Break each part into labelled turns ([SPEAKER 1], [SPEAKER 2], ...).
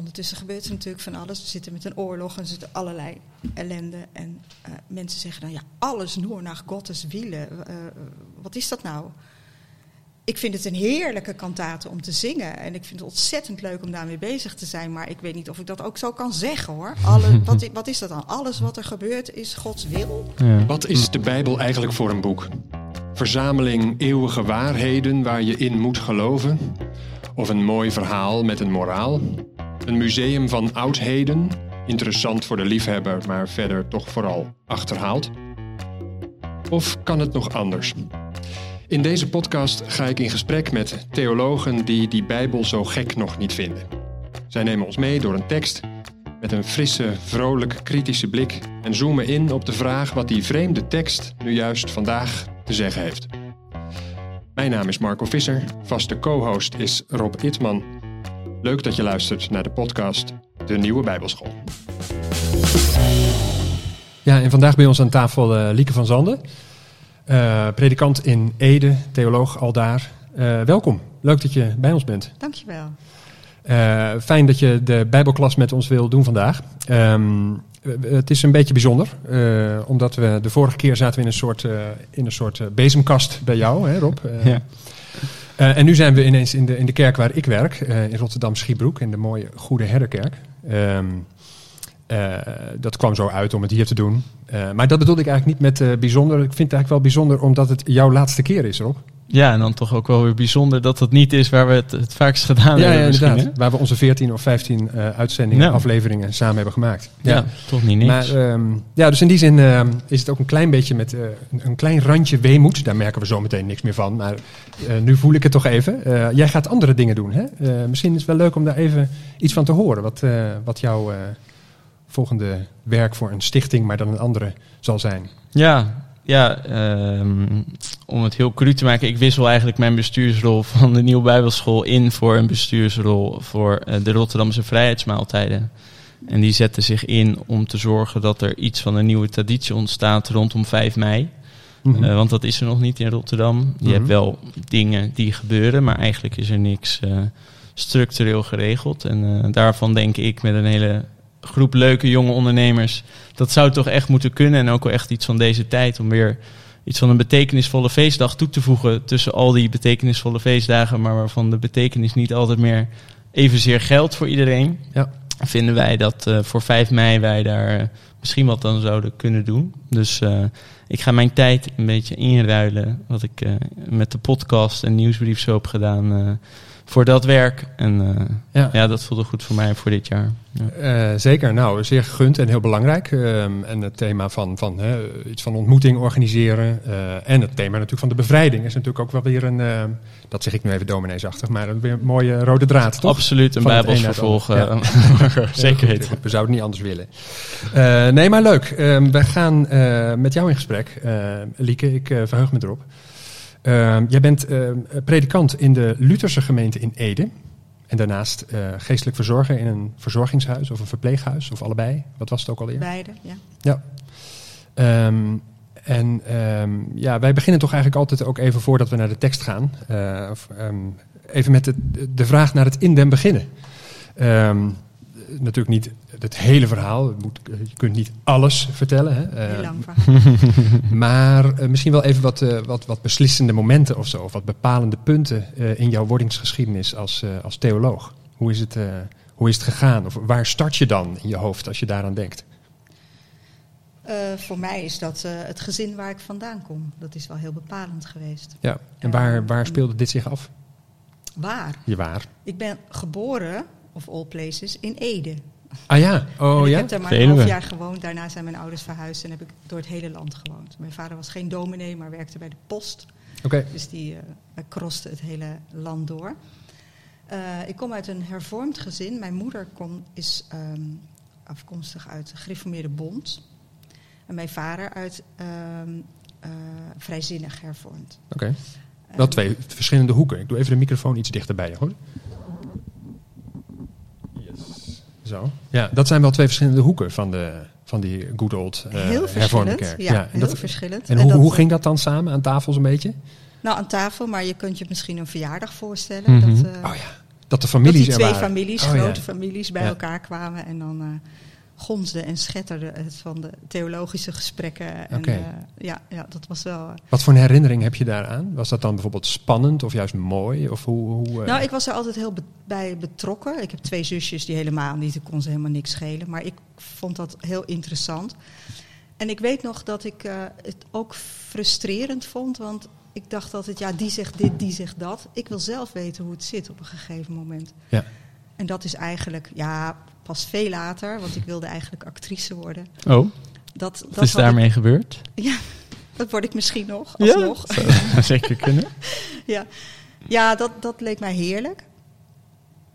[SPEAKER 1] ondertussen gebeurt er natuurlijk van alles. We zitten met een oorlog en er zitten allerlei ellende. En eh, mensen zeggen dan, ja, alles nur naar Gottes wielen. Eh, wat is dat nou? Ik vind het een heerlijke kantate om te zingen. En ik vind het ontzettend leuk om daarmee bezig te zijn. Maar ik weet niet of ik dat ook zo kan zeggen hoor. Alle, wat, wat is dat dan? Alles wat er gebeurt is Gods wil.
[SPEAKER 2] Ja.
[SPEAKER 3] Wat is de Bijbel eigenlijk voor een boek? Verzameling eeuwige waarheden waar je in moet geloven? Of een mooi verhaal met een moraal? Een museum van oudheden? Interessant voor de liefhebber, maar verder toch vooral achterhaald? Of kan het nog anders? In deze podcast ga ik in gesprek met theologen die die Bijbel zo gek nog niet vinden. Zij nemen ons mee door een tekst met een frisse, vrolijk, kritische blik en zoomen in op de vraag wat die vreemde tekst nu juist vandaag te zeggen heeft. Mijn naam is Marco Visser, vaste co-host is Rob Itman. Leuk dat je luistert naar de podcast De Nieuwe Bijbelschool. Ja, en vandaag bij ons aan tafel eh, Lieke van Zanden, eh, predikant in Ede, theoloog aldaar. Eh welkom, leuk dat je bij ons bent.
[SPEAKER 1] Dankjewel.
[SPEAKER 3] Eh, fijn dat je de Bijbelklas met ons wil doen vandaag. Ehm, eh, het is een beetje bijzonder, eh, omdat we de vorige keer zaten we in een soort, eh, in een soort bezemkast bij jou, hè, Rob.
[SPEAKER 2] Ja.
[SPEAKER 3] Eh, en nu zijn we ineens in de, in de kerk waar ik werk, eh, in Rotterdam Schiebroek, in de mooie Goede Herderkerk. Ehm, eh, dat kwam zo uit om het hier te doen. Maar dat bedoelde ik eigenlijk niet met bijzonder. Ik vind het eigenlijk wel bijzonder omdat het jouw laatste keer is, Rob.
[SPEAKER 2] Ja, en dan toch ook wel weer bijzonder dat het niet is waar we het het vaakst gedaan
[SPEAKER 3] ja,
[SPEAKER 2] hebben.
[SPEAKER 3] ja, inderdaad. Waar we onze 14 of 15 eh, uitzendingen,
[SPEAKER 2] Ja.
[SPEAKER 3] afleveringen samen hebben gemaakt.
[SPEAKER 2] Ja. toch niet niks.
[SPEAKER 3] Maar ehm, ja, dus in die zin ehm, is het ook een klein beetje met eh, een, klein randje weemoed. Daar merken we zo meteen niks meer van. Maar eh, nu voel ik het toch even. Jij gaat andere dingen doen. Hè? Misschien is het wel leuk om daar even iets van te horen. Wat, wat jouw volgende werk voor een stichting, maar dan een andere, zal zijn.
[SPEAKER 2] Ja, ja ehm, om het heel cru te maken. Ik wissel eigenlijk mijn bestuursrol van de Nieuwe Bijbelschool in voor een bestuursrol voor eh, de Rotterdamse Vrijheidsmaaltijden. En die zetten zich in om te zorgen dat er iets van een nieuwe traditie ontstaat rondom 5 mei.
[SPEAKER 3] Mhm.
[SPEAKER 2] Eh, want dat is er nog niet in Rotterdam. Je
[SPEAKER 3] Mhm.
[SPEAKER 2] hebt wel dingen die gebeuren, maar eigenlijk is er niks eh, structureel geregeld. En daarvan denk ik met een hele groep leuke jonge ondernemers, dat zou toch echt moeten kunnen. En ook wel echt iets van deze tijd om weer iets van een betekenisvolle feestdag toe te voegen tussen al die betekenisvolle feestdagen, maar waarvan de betekenis niet altijd meer evenzeer geldt voor iedereen.
[SPEAKER 3] Ja.
[SPEAKER 2] Vinden wij dat eh, voor 5 mei wij daar eh, misschien wat dan zouden kunnen doen. Dus eh, ik ga mijn tijd een beetje inruilen. Wat ik met de podcast en nieuwsbrief zo heb gedaan. Voor dat werk. En eh,
[SPEAKER 3] Ja.
[SPEAKER 2] ja. dat voelde goed voor mij voor dit jaar. Ja.
[SPEAKER 3] Eh, zeker, nou, zeer gegund en heel belangrijk. Ehm, en het thema van, van hè, iets van ontmoeting organiseren. eh, en het thema natuurlijk van de bevrijding is natuurlijk ook wel weer een, dat zeg ik nu even domineesachtig, maar een weer een mooie rode draad, toch?
[SPEAKER 2] Absoluut een
[SPEAKER 3] Van het
[SPEAKER 2] bijbels
[SPEAKER 3] een naar het
[SPEAKER 2] vervolg.
[SPEAKER 3] ander.
[SPEAKER 2] eh, Zeker weten.
[SPEAKER 3] We zouden het niet anders willen. Eh, nee, maar leuk. Ehm, we gaan eh, met jou in gesprek. Eh, Lieke, ik verheug me erop. Ehm, jij bent eh, predikant in de Lutherse gemeente in Ede. En daarnaast eh, geestelijk verzorger in een verzorgingshuis of een verpleeghuis of allebei. Wat was het ook alweer?
[SPEAKER 1] Beide, ja.
[SPEAKER 3] Ja. Ehm, en ehm, ja, wij beginnen toch eigenlijk altijd ook even voordat we naar de tekst gaan. eh, of, ehm, even met de, de vraag naar het in den beginnen. Ehm, natuurlijk niet het hele verhaal. Je, moet, je kunt niet alles vertellen. Hè?
[SPEAKER 1] Heel
[SPEAKER 3] Eh,
[SPEAKER 1] lang verhaal.
[SPEAKER 3] maar eh, misschien wel even wat, eh, wat, wat beslissende momenten of zo. Of wat bepalende punten eh, in jouw wordingsgeschiedenis als, eh, als theoloog. Hoe is, het, eh, hoe is het gegaan? Of waar start je dan in je hoofd als je daaraan denkt?
[SPEAKER 1] Eh, voor mij is dat eh, het gezin waar ik vandaan kom. Dat is wel heel bepalend geweest.
[SPEAKER 3] Ja. En waar, waar speelde dit zich af?
[SPEAKER 1] Waar?
[SPEAKER 3] Je waar.
[SPEAKER 1] Ik ben geboren, of all places, in Ede.
[SPEAKER 3] Ah ja, oh
[SPEAKER 1] ik
[SPEAKER 3] ja?
[SPEAKER 1] heb daar maar een half jaar gewoond. Daarna zijn mijn ouders verhuisd en heb ik door het hele land gewoond. Mijn vader was geen dominee, maar werkte bij de post.
[SPEAKER 3] Oké.
[SPEAKER 1] Dus die eh kroste het hele land door. Eh, ik kom uit een hervormd gezin. Mijn moeder kom, is ehm, afkomstig uit de Gereformeerde Bond. En mijn vader uit ehm, eh, vrijzinnig hervormd.
[SPEAKER 3] Oké. Wel twee verschillende hoeken. Ik doe even de microfoon iets dichterbij je, hoor. Zo. Ja, dat zijn wel twee verschillende hoeken van, de, van die good old
[SPEAKER 1] heel
[SPEAKER 3] hervormde kerk.
[SPEAKER 1] Ja,
[SPEAKER 3] en
[SPEAKER 1] heel
[SPEAKER 3] dat,
[SPEAKER 1] verschillend.
[SPEAKER 3] en hoe,
[SPEAKER 1] dat,
[SPEAKER 3] hoe ging dat dan samen aan tafel zo'n beetje?
[SPEAKER 1] Nou, aan tafel, maar je kunt je misschien een verjaardag voorstellen.
[SPEAKER 2] Mhm.
[SPEAKER 1] dat, eh,
[SPEAKER 3] Oh ja. Dat de families
[SPEAKER 1] dat die twee families,
[SPEAKER 3] Oh, ja.
[SPEAKER 1] grote families, bij elkaar kwamen. En dan eh gonsde en schetterde het van de theologische gesprekken. En, eh, ja, ja, dat was wel... eh,
[SPEAKER 3] Wat voor een herinnering heb je daaraan? Was dat dan bijvoorbeeld spannend of juist mooi? Of hoe, hoe, eh,
[SPEAKER 1] Nou, ik was er altijd heel be- bij betrokken. Ik heb twee zusjes die helemaal niet, ik kon ze helemaal niks schelen. Maar ik vond dat heel interessant. En ik weet nog dat ik het ook frustrerend vond, want ik dacht altijd, ja, die zegt dit, die zegt dat. Ik wil zelf weten hoe het zit op een gegeven moment.
[SPEAKER 3] Ja.
[SPEAKER 1] En dat is eigenlijk, ja, pas veel later, want ik wilde eigenlijk actrice worden.
[SPEAKER 2] Oh,
[SPEAKER 1] Dat, dat
[SPEAKER 2] wat is daarmee gebeurd?
[SPEAKER 1] Ja, dat word ik misschien nog, alsnog.
[SPEAKER 2] zou zeker kunnen.
[SPEAKER 1] Ja, ja dat, dat leek mij heerlijk.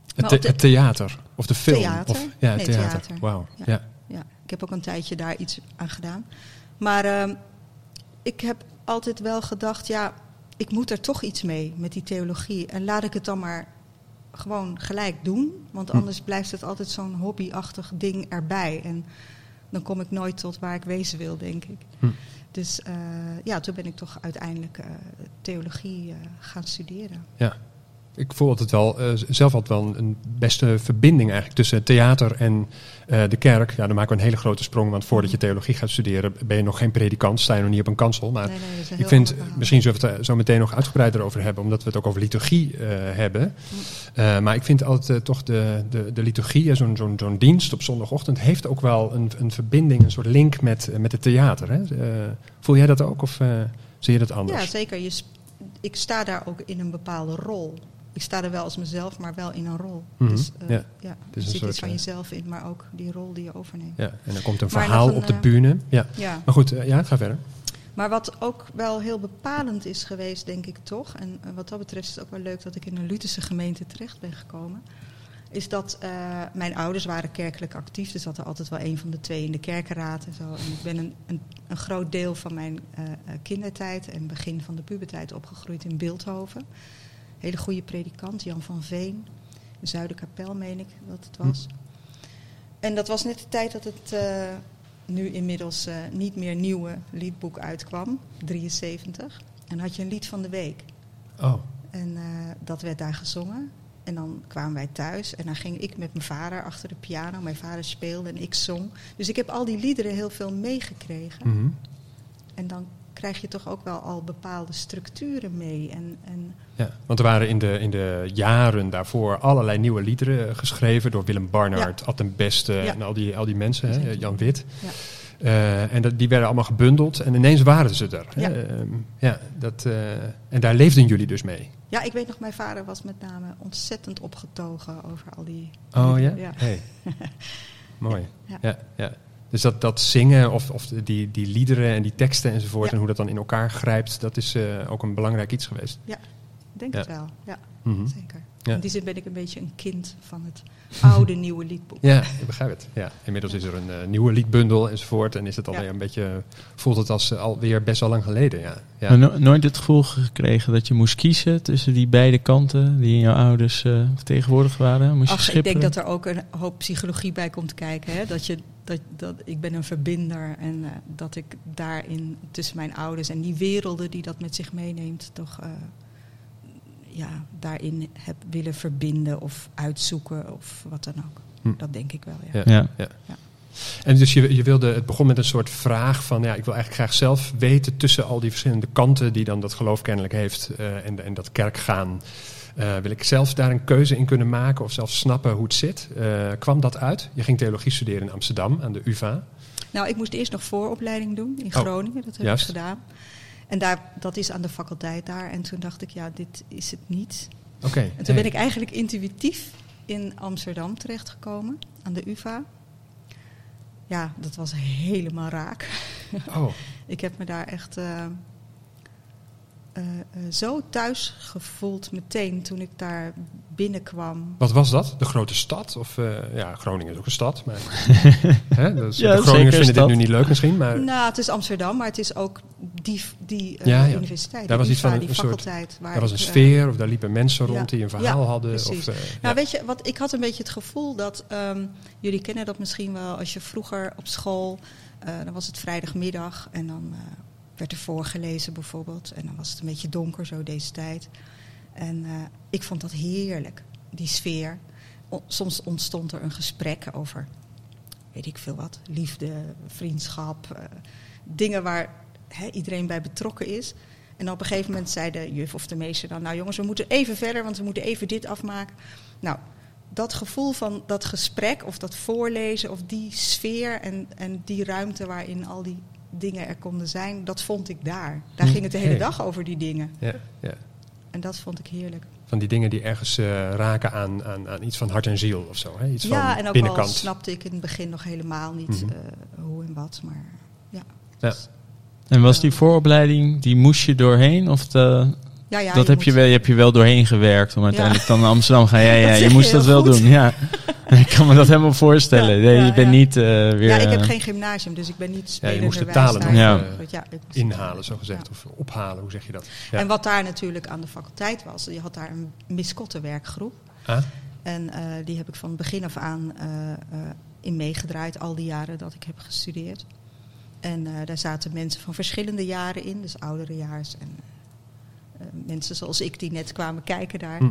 [SPEAKER 3] het,
[SPEAKER 1] maar
[SPEAKER 3] the-
[SPEAKER 1] op de-
[SPEAKER 3] het theater of de film?
[SPEAKER 1] Theater?
[SPEAKER 3] Of, ja, het
[SPEAKER 1] Nee,
[SPEAKER 3] theater.
[SPEAKER 1] theater.
[SPEAKER 3] Wauw.
[SPEAKER 1] Ja.
[SPEAKER 3] Ja.
[SPEAKER 1] Ja, ik heb ook een tijdje daar iets aan gedaan. Maar ehm, ik heb altijd wel gedacht, ja, ik moet er toch iets mee met die theologie. En laat ik het dan maar gewoon gelijk doen. Want
[SPEAKER 3] Hm.
[SPEAKER 1] anders blijft het altijd zo'n hobbyachtig ding erbij. En dan kom ik nooit tot waar ik wezen wil, denk ik.
[SPEAKER 3] Hm.
[SPEAKER 1] Dus eh, ja, toen ben ik toch uiteindelijk eh, theologie eh, gaan studeren.
[SPEAKER 3] Ja. Ik voel altijd wel, eh, zelf altijd wel een, een beste verbinding eigenlijk tussen theater en eh, de kerk. Ja, dan maken we een hele grote sprong, want voordat je theologie gaat studeren ben je nog geen predikant, sta je nog niet op een kansel. Maar
[SPEAKER 1] Nee, nee,
[SPEAKER 3] ik vind, misschien zullen we het er zo meteen nog uitgebreider over hebben, omdat we het ook over liturgie eh, hebben. Eh, maar ik vind altijd eh, toch de, de, de liturgie, eh, zo'n zo'n zo'n dienst op zondagochtend, heeft ook wel een, een verbinding, een soort link met, eh, met het theater. Hè? Eh, voel jij dat ook of eh, zie je dat anders?
[SPEAKER 1] Ja, zeker. Je, ik sta daar ook in een bepaalde rol. Ik sta er wel als mezelf, maar wel in een rol.
[SPEAKER 3] Mhm,
[SPEAKER 1] Dus eh,
[SPEAKER 3] ja.
[SPEAKER 1] ja. er zit iets van
[SPEAKER 3] eh,
[SPEAKER 1] jezelf in, maar ook die rol die je overneemt.
[SPEAKER 3] Ja, en dan komt een
[SPEAKER 1] Maar
[SPEAKER 3] verhaal
[SPEAKER 1] een,
[SPEAKER 3] op de
[SPEAKER 1] eh,
[SPEAKER 3] bühne. Ja.
[SPEAKER 1] Ja.
[SPEAKER 3] Maar goed, ja, ga verder.
[SPEAKER 1] Maar wat ook wel heel bepalend is geweest, denk ik toch, en wat dat betreft is het ook wel leuk dat ik in een Lutherse gemeente terecht ben gekomen, is dat mijn ouders waren kerkelijk actief, dus dat er altijd wel een van de twee in de kerkenraad en zo. En ik ben een, een, een groot deel van mijn kindertijd en begin van de puberteit opgegroeid in Beeldhoven. Hele goede predikant, Jan van Veen, Zuiderkapel meen ik dat het was. En dat was net de tijd dat het eh, nu inmiddels eh, niet meer nieuwe liedboek uitkwam, 73. En had je een lied van de week.
[SPEAKER 3] Oh,
[SPEAKER 1] En eh, dat werd daar gezongen. En dan kwamen wij thuis en dan ging ik met mijn vader achter de piano. Mijn vader speelde en ik zong. Dus ik heb al die liederen heel veel meegekregen.
[SPEAKER 3] mhm.
[SPEAKER 1] En dan krijg je toch ook wel al bepaalde structuren mee. En, en
[SPEAKER 3] ja. Want er waren in de, in de jaren daarvoor allerlei nieuwe liederen geschreven door Willem Barnard, Ad den Beste
[SPEAKER 1] Ja.
[SPEAKER 3] en al die, al die mensen, hè. Jan Wit.
[SPEAKER 1] Ja.
[SPEAKER 3] Eh, en dat, die werden allemaal gebundeld en ineens waren ze er.
[SPEAKER 1] Ja.
[SPEAKER 3] Ehm, ja, dat, eh, en daar leefden jullie dus mee.
[SPEAKER 1] ja, ik weet nog, mijn vader was met name ontzettend opgetogen over al die.
[SPEAKER 3] Oh ja?
[SPEAKER 1] ja.
[SPEAKER 3] Hey. Mooi.
[SPEAKER 1] Ja.
[SPEAKER 3] Ja. Ja, Dus dat, dat zingen of, of die, die liederen en die teksten enzovoort
[SPEAKER 1] Ja.
[SPEAKER 3] en hoe dat dan in elkaar grijpt, dat is eh, ook een belangrijk iets geweest.
[SPEAKER 1] Ik denk
[SPEAKER 3] Ja.
[SPEAKER 1] het wel, ja,
[SPEAKER 3] Mhm.
[SPEAKER 1] zeker.
[SPEAKER 3] Ja.
[SPEAKER 1] In die zin ben ik een beetje een kind van het oude nieuwe liedboek.
[SPEAKER 3] Ja, ik begrijp het. Ja. Inmiddels is er een eh, nieuwe liedbundel enzovoort. En is het alweer
[SPEAKER 1] Ja.
[SPEAKER 3] een beetje, voelt het als eh, alweer best wel lang geleden. Ja. Ja.
[SPEAKER 2] Maar no- nooit het gevoel gekregen dat je moest kiezen tussen die beide kanten die in jouw ouders eh, vertegenwoordigd waren? Moest je
[SPEAKER 1] Ach, ik denk dat er ook een hoop psychologie bij komt kijken. Hè? Dat je, dat, dat, ik ben een verbinder en eh, dat ik daarin tussen mijn ouders en die werelden die dat met zich meeneemt, toch eh, ja, daarin heb willen verbinden of uitzoeken of wat dan ook.
[SPEAKER 3] Hm.
[SPEAKER 1] Dat denk ik wel, ja.
[SPEAKER 3] Ja.
[SPEAKER 2] Ja.
[SPEAKER 3] En dus je, je wilde, het begon met een soort vraag van, ja, ik wil eigenlijk graag zelf weten tussen al die verschillende kanten die dan dat geloof kennelijk heeft eh, en, en dat kerk gaan. Eh, wil ik zelf daar een keuze in kunnen maken of zelf snappen hoe het zit? Eh, kwam dat uit? Je ging theologie studeren in Amsterdam aan de UvA.
[SPEAKER 1] Nou, ik moest eerst nog vooropleiding doen in
[SPEAKER 3] Oh,
[SPEAKER 1] Groningen. dat heb
[SPEAKER 3] juist.
[SPEAKER 1] ik gedaan. En daar, dat is aan de faculteit daar. En toen dacht ik, ja, dit is het niet.
[SPEAKER 3] Oké.
[SPEAKER 1] En toen ben ik eigenlijk intuïtief in Amsterdam terechtgekomen, aan de UvA. Ja, dat was helemaal raak.
[SPEAKER 3] Oh,
[SPEAKER 1] Ik heb me daar echt eh, eh, eh, zo thuis gevoeld meteen toen ik daar binnenkwam.
[SPEAKER 3] wat was dat? De grote stad? Of, eh, ja, Groningen is ook een stad. Maar, hè,
[SPEAKER 2] Ja,
[SPEAKER 3] de Groningers
[SPEAKER 2] een
[SPEAKER 3] vinden dit nu niet leuk misschien, maar...
[SPEAKER 1] Nou, het is Amsterdam, maar het is ook die, die eh,
[SPEAKER 3] Ja, ja.
[SPEAKER 1] universiteit.
[SPEAKER 3] Daar
[SPEAKER 1] die
[SPEAKER 3] was iets van een
[SPEAKER 1] die
[SPEAKER 3] soort-
[SPEAKER 1] faculteit. Waar
[SPEAKER 3] Daar was een
[SPEAKER 1] ik,
[SPEAKER 3] sfeer of daar liepen mensen rond
[SPEAKER 1] ja.
[SPEAKER 3] die een verhaal
[SPEAKER 1] Ja,
[SPEAKER 3] hadden.
[SPEAKER 1] precies.
[SPEAKER 3] Of, eh,
[SPEAKER 1] Nou,
[SPEAKER 3] ja.
[SPEAKER 1] weet je, wat, ik had een beetje het gevoel dat. ehm, jullie kennen dat misschien wel als je vroeger op school. eh, dan was het vrijdagmiddag en dan eh, werd er voorgelezen bijvoorbeeld. En dan was het een beetje donker, zo deze tijd. En eh, ik vond dat heerlijk. die sfeer. Soms ontstond er een gesprek over, weet ik veel wat, liefde, vriendschap, eh, dingen waar iedereen bij betrokken is. En op een gegeven moment zei de juf of de meester dan, nou jongens, we moeten even verder, want we moeten even dit afmaken. Nou, dat gevoel van dat gesprek of dat voorlezen of die sfeer en, en die ruimte waarin al die dingen er konden zijn, dat vond ik daar. Daar
[SPEAKER 2] Hm.
[SPEAKER 1] ging het de hele dag over die dingen.
[SPEAKER 3] Ja, ja.
[SPEAKER 1] En dat vond ik heerlijk.
[SPEAKER 3] Van die dingen die ergens eh, raken aan, aan, aan iets van hart en ziel of zo. Hè? Iets
[SPEAKER 1] ja,
[SPEAKER 3] van
[SPEAKER 1] en ook
[SPEAKER 3] binnenkant.
[SPEAKER 1] al snapte ik in het begin nog helemaal niet
[SPEAKER 3] Mhm.
[SPEAKER 1] eh, hoe en wat. Maar ja.
[SPEAKER 3] Ja.
[SPEAKER 2] En was die vooropleiding, die moest je doorheen? Of de,
[SPEAKER 1] Ja, ja,
[SPEAKER 2] dat heb, je wel, je heb je wel doorheen gewerkt om uiteindelijk dan naar Amsterdam gaan. Ja, ja, je moest
[SPEAKER 1] je
[SPEAKER 2] dat wel
[SPEAKER 1] goed.
[SPEAKER 2] doen. Ja. ik kan me dat helemaal voorstellen.
[SPEAKER 1] Ja,
[SPEAKER 2] nee,
[SPEAKER 1] ja,
[SPEAKER 2] je bent
[SPEAKER 1] ja.
[SPEAKER 2] niet eh, weer...
[SPEAKER 1] Ja, ik heb
[SPEAKER 2] eh,
[SPEAKER 1] geen gymnasium, dus ik ben niet spelende
[SPEAKER 3] moest de talen
[SPEAKER 2] nog. Ja.
[SPEAKER 1] Ja,
[SPEAKER 3] Inhalen, zo gezegd.
[SPEAKER 1] Ja.
[SPEAKER 3] Of ophalen, hoe zeg je dat? Ja.
[SPEAKER 1] En wat daar natuurlijk aan de faculteit was, je had daar een miskottenwerkgroep.
[SPEAKER 3] Ah,
[SPEAKER 1] En eh, die heb ik van begin af aan eh, eh, in meegedraaid, al die jaren dat ik heb gestudeerd. En eh, daar zaten mensen van verschillende jaren in, dus ouderejaars en eh, mensen zoals ik die net kwamen kijken daar.
[SPEAKER 3] Hm.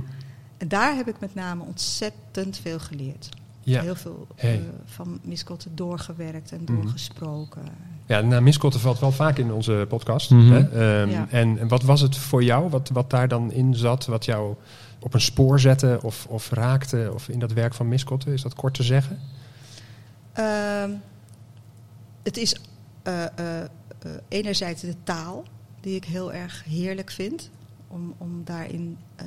[SPEAKER 1] En daar heb ik met name ontzettend veel geleerd.
[SPEAKER 3] ja.
[SPEAKER 1] Heel veel
[SPEAKER 3] Hey.
[SPEAKER 1] eh, van miskotten doorgewerkt en
[SPEAKER 3] Mhm.
[SPEAKER 1] doorgesproken.
[SPEAKER 3] Ja, nou, miskotten valt wel vaak in onze podcast.
[SPEAKER 2] Mhm.
[SPEAKER 3] hè? Ehm,
[SPEAKER 1] Ja.
[SPEAKER 3] en, en wat was het voor jou, wat, wat daar dan in zat, wat jou op een spoor zette of, of raakte of in dat werk van miskotten? Is dat kort te zeggen?
[SPEAKER 1] Ehm, het is eh, eh, eh, enerzijds de taal, die ik heel erg heerlijk vind. Om, om daarin eh,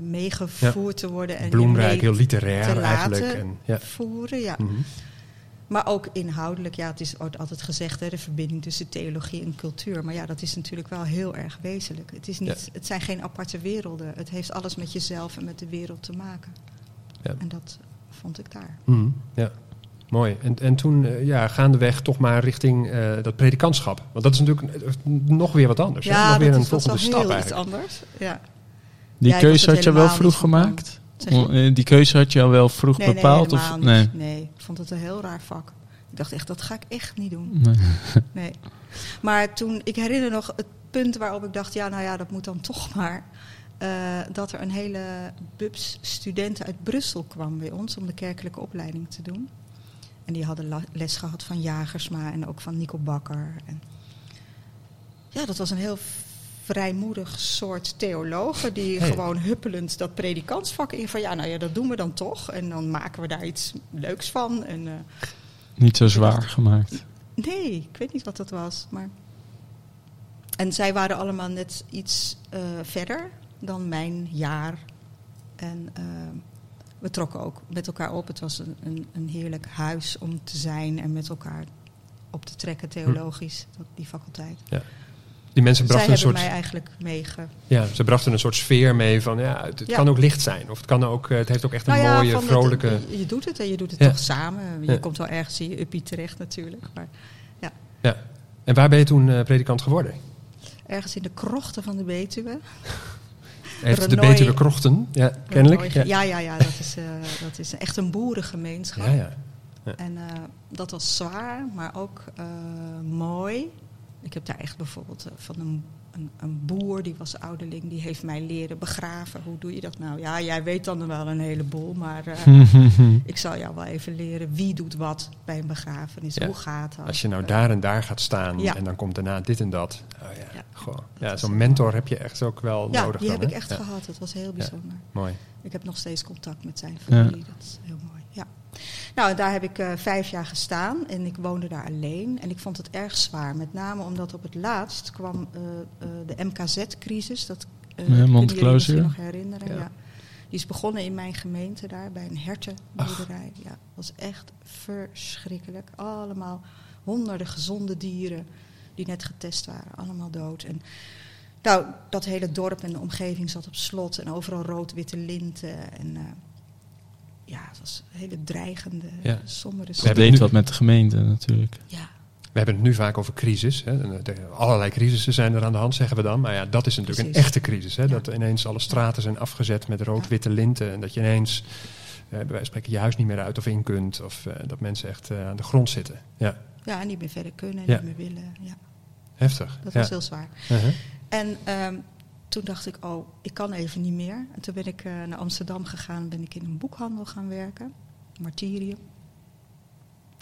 [SPEAKER 1] meegevoerd te worden. En
[SPEAKER 3] Bloemrijk, heel literair
[SPEAKER 1] te
[SPEAKER 3] eigenlijk.
[SPEAKER 1] laten
[SPEAKER 3] En, ja.
[SPEAKER 1] voeren, ja.
[SPEAKER 3] Mhm.
[SPEAKER 1] Maar ook inhoudelijk, ja, het is altijd gezegd, hè, de verbinding tussen theologie en cultuur. Maar ja, dat is natuurlijk wel heel erg wezenlijk. Het, is niet, het zijn geen aparte werelden. Het heeft alles met jezelf en met de wereld te maken.
[SPEAKER 3] Ja.
[SPEAKER 1] En dat vond ik daar.
[SPEAKER 3] Mhm. ja. Mooi. En, en toen eh, ja, gaandeweg toch maar richting eh, dat predikantschap. Want dat is natuurlijk eh, nog weer wat anders. hè? nog
[SPEAKER 1] Ja,
[SPEAKER 3] weer
[SPEAKER 1] dat
[SPEAKER 3] een volgende
[SPEAKER 1] wel
[SPEAKER 3] stap
[SPEAKER 1] heel iets
[SPEAKER 3] eigenlijk.
[SPEAKER 1] anders. Ja.
[SPEAKER 2] Die
[SPEAKER 1] Ja,
[SPEAKER 2] keuze had je wel vroeg gemaakt? Die keuze had je al wel vroeg
[SPEAKER 1] Nee,
[SPEAKER 2] bepaald?
[SPEAKER 1] nee,
[SPEAKER 2] of, nee.
[SPEAKER 1] Nee, ik vond het een heel raar vak. Ik dacht echt, dat ga ik echt niet doen.
[SPEAKER 2] Nee.
[SPEAKER 1] Nee. Maar toen, ik herinner nog het punt waarop ik dacht, ja, nou ja, dat moet dan toch maar. eh, dat er een hele bubs studenten uit Brussel kwam bij ons om de kerkelijke opleiding te doen. En die hadden les gehad van Jagersma en ook van Nico Bakker. En ja, dat was een heel vrijmoedig soort theologen die
[SPEAKER 3] Hey.
[SPEAKER 1] gewoon huppelend dat predikantsvak in van ja, nou ja, dat doen we dan toch. En dan maken we daar iets leuks van. En, eh,
[SPEAKER 2] Niet zo zwaar gemaakt.
[SPEAKER 1] Nee, ik weet niet wat dat was. Maar... En zij waren allemaal net iets eh, verder dan mijn jaar. En eh, we trokken ook met elkaar op. Het was een, een, een heerlijk huis om te zijn en met elkaar op te trekken theologisch, dat, die faculteit.
[SPEAKER 3] Die mensen brachten een soort,
[SPEAKER 1] mij eigenlijk meege...
[SPEAKER 3] ja, ze brachten een soort sfeer mee van ja, het, het
[SPEAKER 1] Ja.
[SPEAKER 3] kan ook licht zijn. Of het, kan ook, eh, het heeft ook echt een
[SPEAKER 1] Nou ja,
[SPEAKER 3] mooie,
[SPEAKER 1] het-
[SPEAKER 3] vrolijke...
[SPEAKER 1] je, je doet het en je doet het
[SPEAKER 3] Ja.
[SPEAKER 1] toch samen. Je
[SPEAKER 3] Ja.
[SPEAKER 1] komt wel ergens in je uppie terecht natuurlijk. Maar
[SPEAKER 3] Ja. En waar ben je toen eh, predikant geworden?
[SPEAKER 1] ergens in de krochten van de Betuwe.
[SPEAKER 3] Heeft de Betuwe Krochten, ja, kennelijk.
[SPEAKER 1] Ja,
[SPEAKER 3] Ja.
[SPEAKER 1] ja, ja, dat, is, eh, dat is echt een boerengemeenschap.
[SPEAKER 3] Ja, ja.
[SPEAKER 1] En eh, dat was zwaar, maar ook eh, mooi. Ik heb daar echt bijvoorbeeld van een, een, een boer, die was ouderling, die heeft mij leren begraven. Hoe doe je dat nou? Ja, jij weet dan wel een heleboel, maar eh, ik zal jou wel even leren wie doet wat bij een begrafenis.
[SPEAKER 3] Ja.
[SPEAKER 1] Hoe gaat dat?
[SPEAKER 3] Als je nou daar en daar gaat staan
[SPEAKER 1] Ja.
[SPEAKER 3] en dan komt daarna dit en dat. Oh ja,
[SPEAKER 1] Ja.
[SPEAKER 3] gewoon.
[SPEAKER 1] Dat
[SPEAKER 3] Ja, zo'n mentor heb je echt ook wel
[SPEAKER 1] ja,
[SPEAKER 3] nodig
[SPEAKER 1] die
[SPEAKER 3] dan,
[SPEAKER 1] heb ik echt
[SPEAKER 3] Ja,
[SPEAKER 1] gehad. Het was heel bijzonder.
[SPEAKER 3] Mooi.
[SPEAKER 1] Ik heb nog steeds contact met zijn familie. Dat is heel mooi. Ja. Nou, daar heb ik eh, vijf jaar gestaan en ik woonde daar alleen. En ik vond het erg zwaar. Met name omdat op het laatst kwam eh, eh, de MKZ-crisis. Dat eh, kunnen jullie
[SPEAKER 2] Montclausure.
[SPEAKER 1] misschien nog herinneren.
[SPEAKER 3] Ja.
[SPEAKER 1] Ja. Die is begonnen in mijn gemeente daar bij een hertenboerderij. Ja, dat was echt verschrikkelijk. Allemaal honderden gezonde dieren die net getest waren. Allemaal dood. En nou, dat hele dorp en de omgeving zat op slot en overal rood-witte linten. En ja, het was een hele dreigende,
[SPEAKER 3] Ja.
[SPEAKER 1] sombere
[SPEAKER 3] We hebben nu-
[SPEAKER 2] wat met de gemeente natuurlijk.
[SPEAKER 1] Ja,
[SPEAKER 3] We hebben het nu vaak over crisis. Hè. En, Allerlei crisissen zijn er aan de hand, zeggen we dan. Maar ja, dat is natuurlijk een echte crisis. Hè.
[SPEAKER 1] Ja.
[SPEAKER 3] Dat ineens alle straten zijn afgezet met rood-witte linten. En dat je ineens, eh, bij wijze van spreken, je huis niet meer uit of in kunt. Of eh, dat mensen echt eh, aan de grond zitten. Ja,
[SPEAKER 1] ja, niet meer verder kunnen,
[SPEAKER 3] Ja.
[SPEAKER 1] niet meer willen. Ja,
[SPEAKER 3] heftig.
[SPEAKER 1] dat
[SPEAKER 3] ja.
[SPEAKER 1] was heel zwaar.
[SPEAKER 3] Uh-huh.
[SPEAKER 1] En ehm, toen dacht ik, oh, ik kan even niet meer. En toen ben ik eh, naar Amsterdam gegaan, ben ik in een boekhandel gaan werken, Martyrium.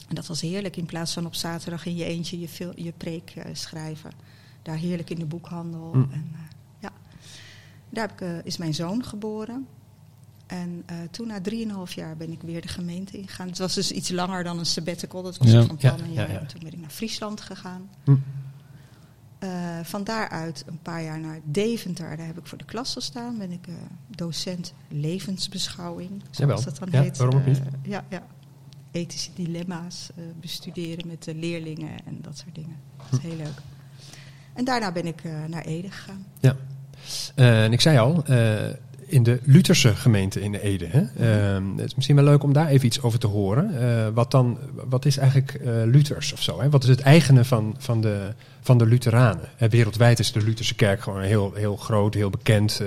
[SPEAKER 1] En dat was heerlijk, in plaats van op zaterdag in je eentje je, fil- je preek eh, schrijven. Daar heerlijk in de boekhandel.
[SPEAKER 3] Mm.
[SPEAKER 1] En, eh, ja. Daar heb ik, is mijn zoon geboren. En toen na drieënhalf jaar ben ik weer de gemeente ingegaan. Het was dus iets langer dan een sabbatical. Dat was
[SPEAKER 2] Ja.
[SPEAKER 1] van
[SPEAKER 3] Ja,
[SPEAKER 1] plan een
[SPEAKER 3] ja,
[SPEAKER 1] jaar.
[SPEAKER 3] ja.
[SPEAKER 1] En toen ben ik naar Friesland gegaan.
[SPEAKER 3] Hm.
[SPEAKER 1] Eh, van daaruit een paar jaar naar Deventer. Daar heb ik voor de klas gestaan. Ben ik eh, docent levensbeschouwing, zoals
[SPEAKER 3] Jawel.
[SPEAKER 1] dat dan
[SPEAKER 3] Ja,
[SPEAKER 1] heet.
[SPEAKER 3] waarom ook niet?
[SPEAKER 1] Eh, ja, ja. Ethische dilemma's bestuderen met de leerlingen en dat soort dingen. Dat is heel leuk. En daarna ben ik naar Ede gegaan.
[SPEAKER 3] Ja. En ik zei al, in de Lutherse gemeente in Ede. Hè? Eh, het is misschien wel leuk om daar even iets over te horen. Eh, wat, dan, wat is eigenlijk eh, Luthers of zo? Hè? Wat is het eigene van, van, de, van de Lutheranen? Eh, wereldwijd is de Lutherse kerk gewoon een heel, heel groot, heel bekend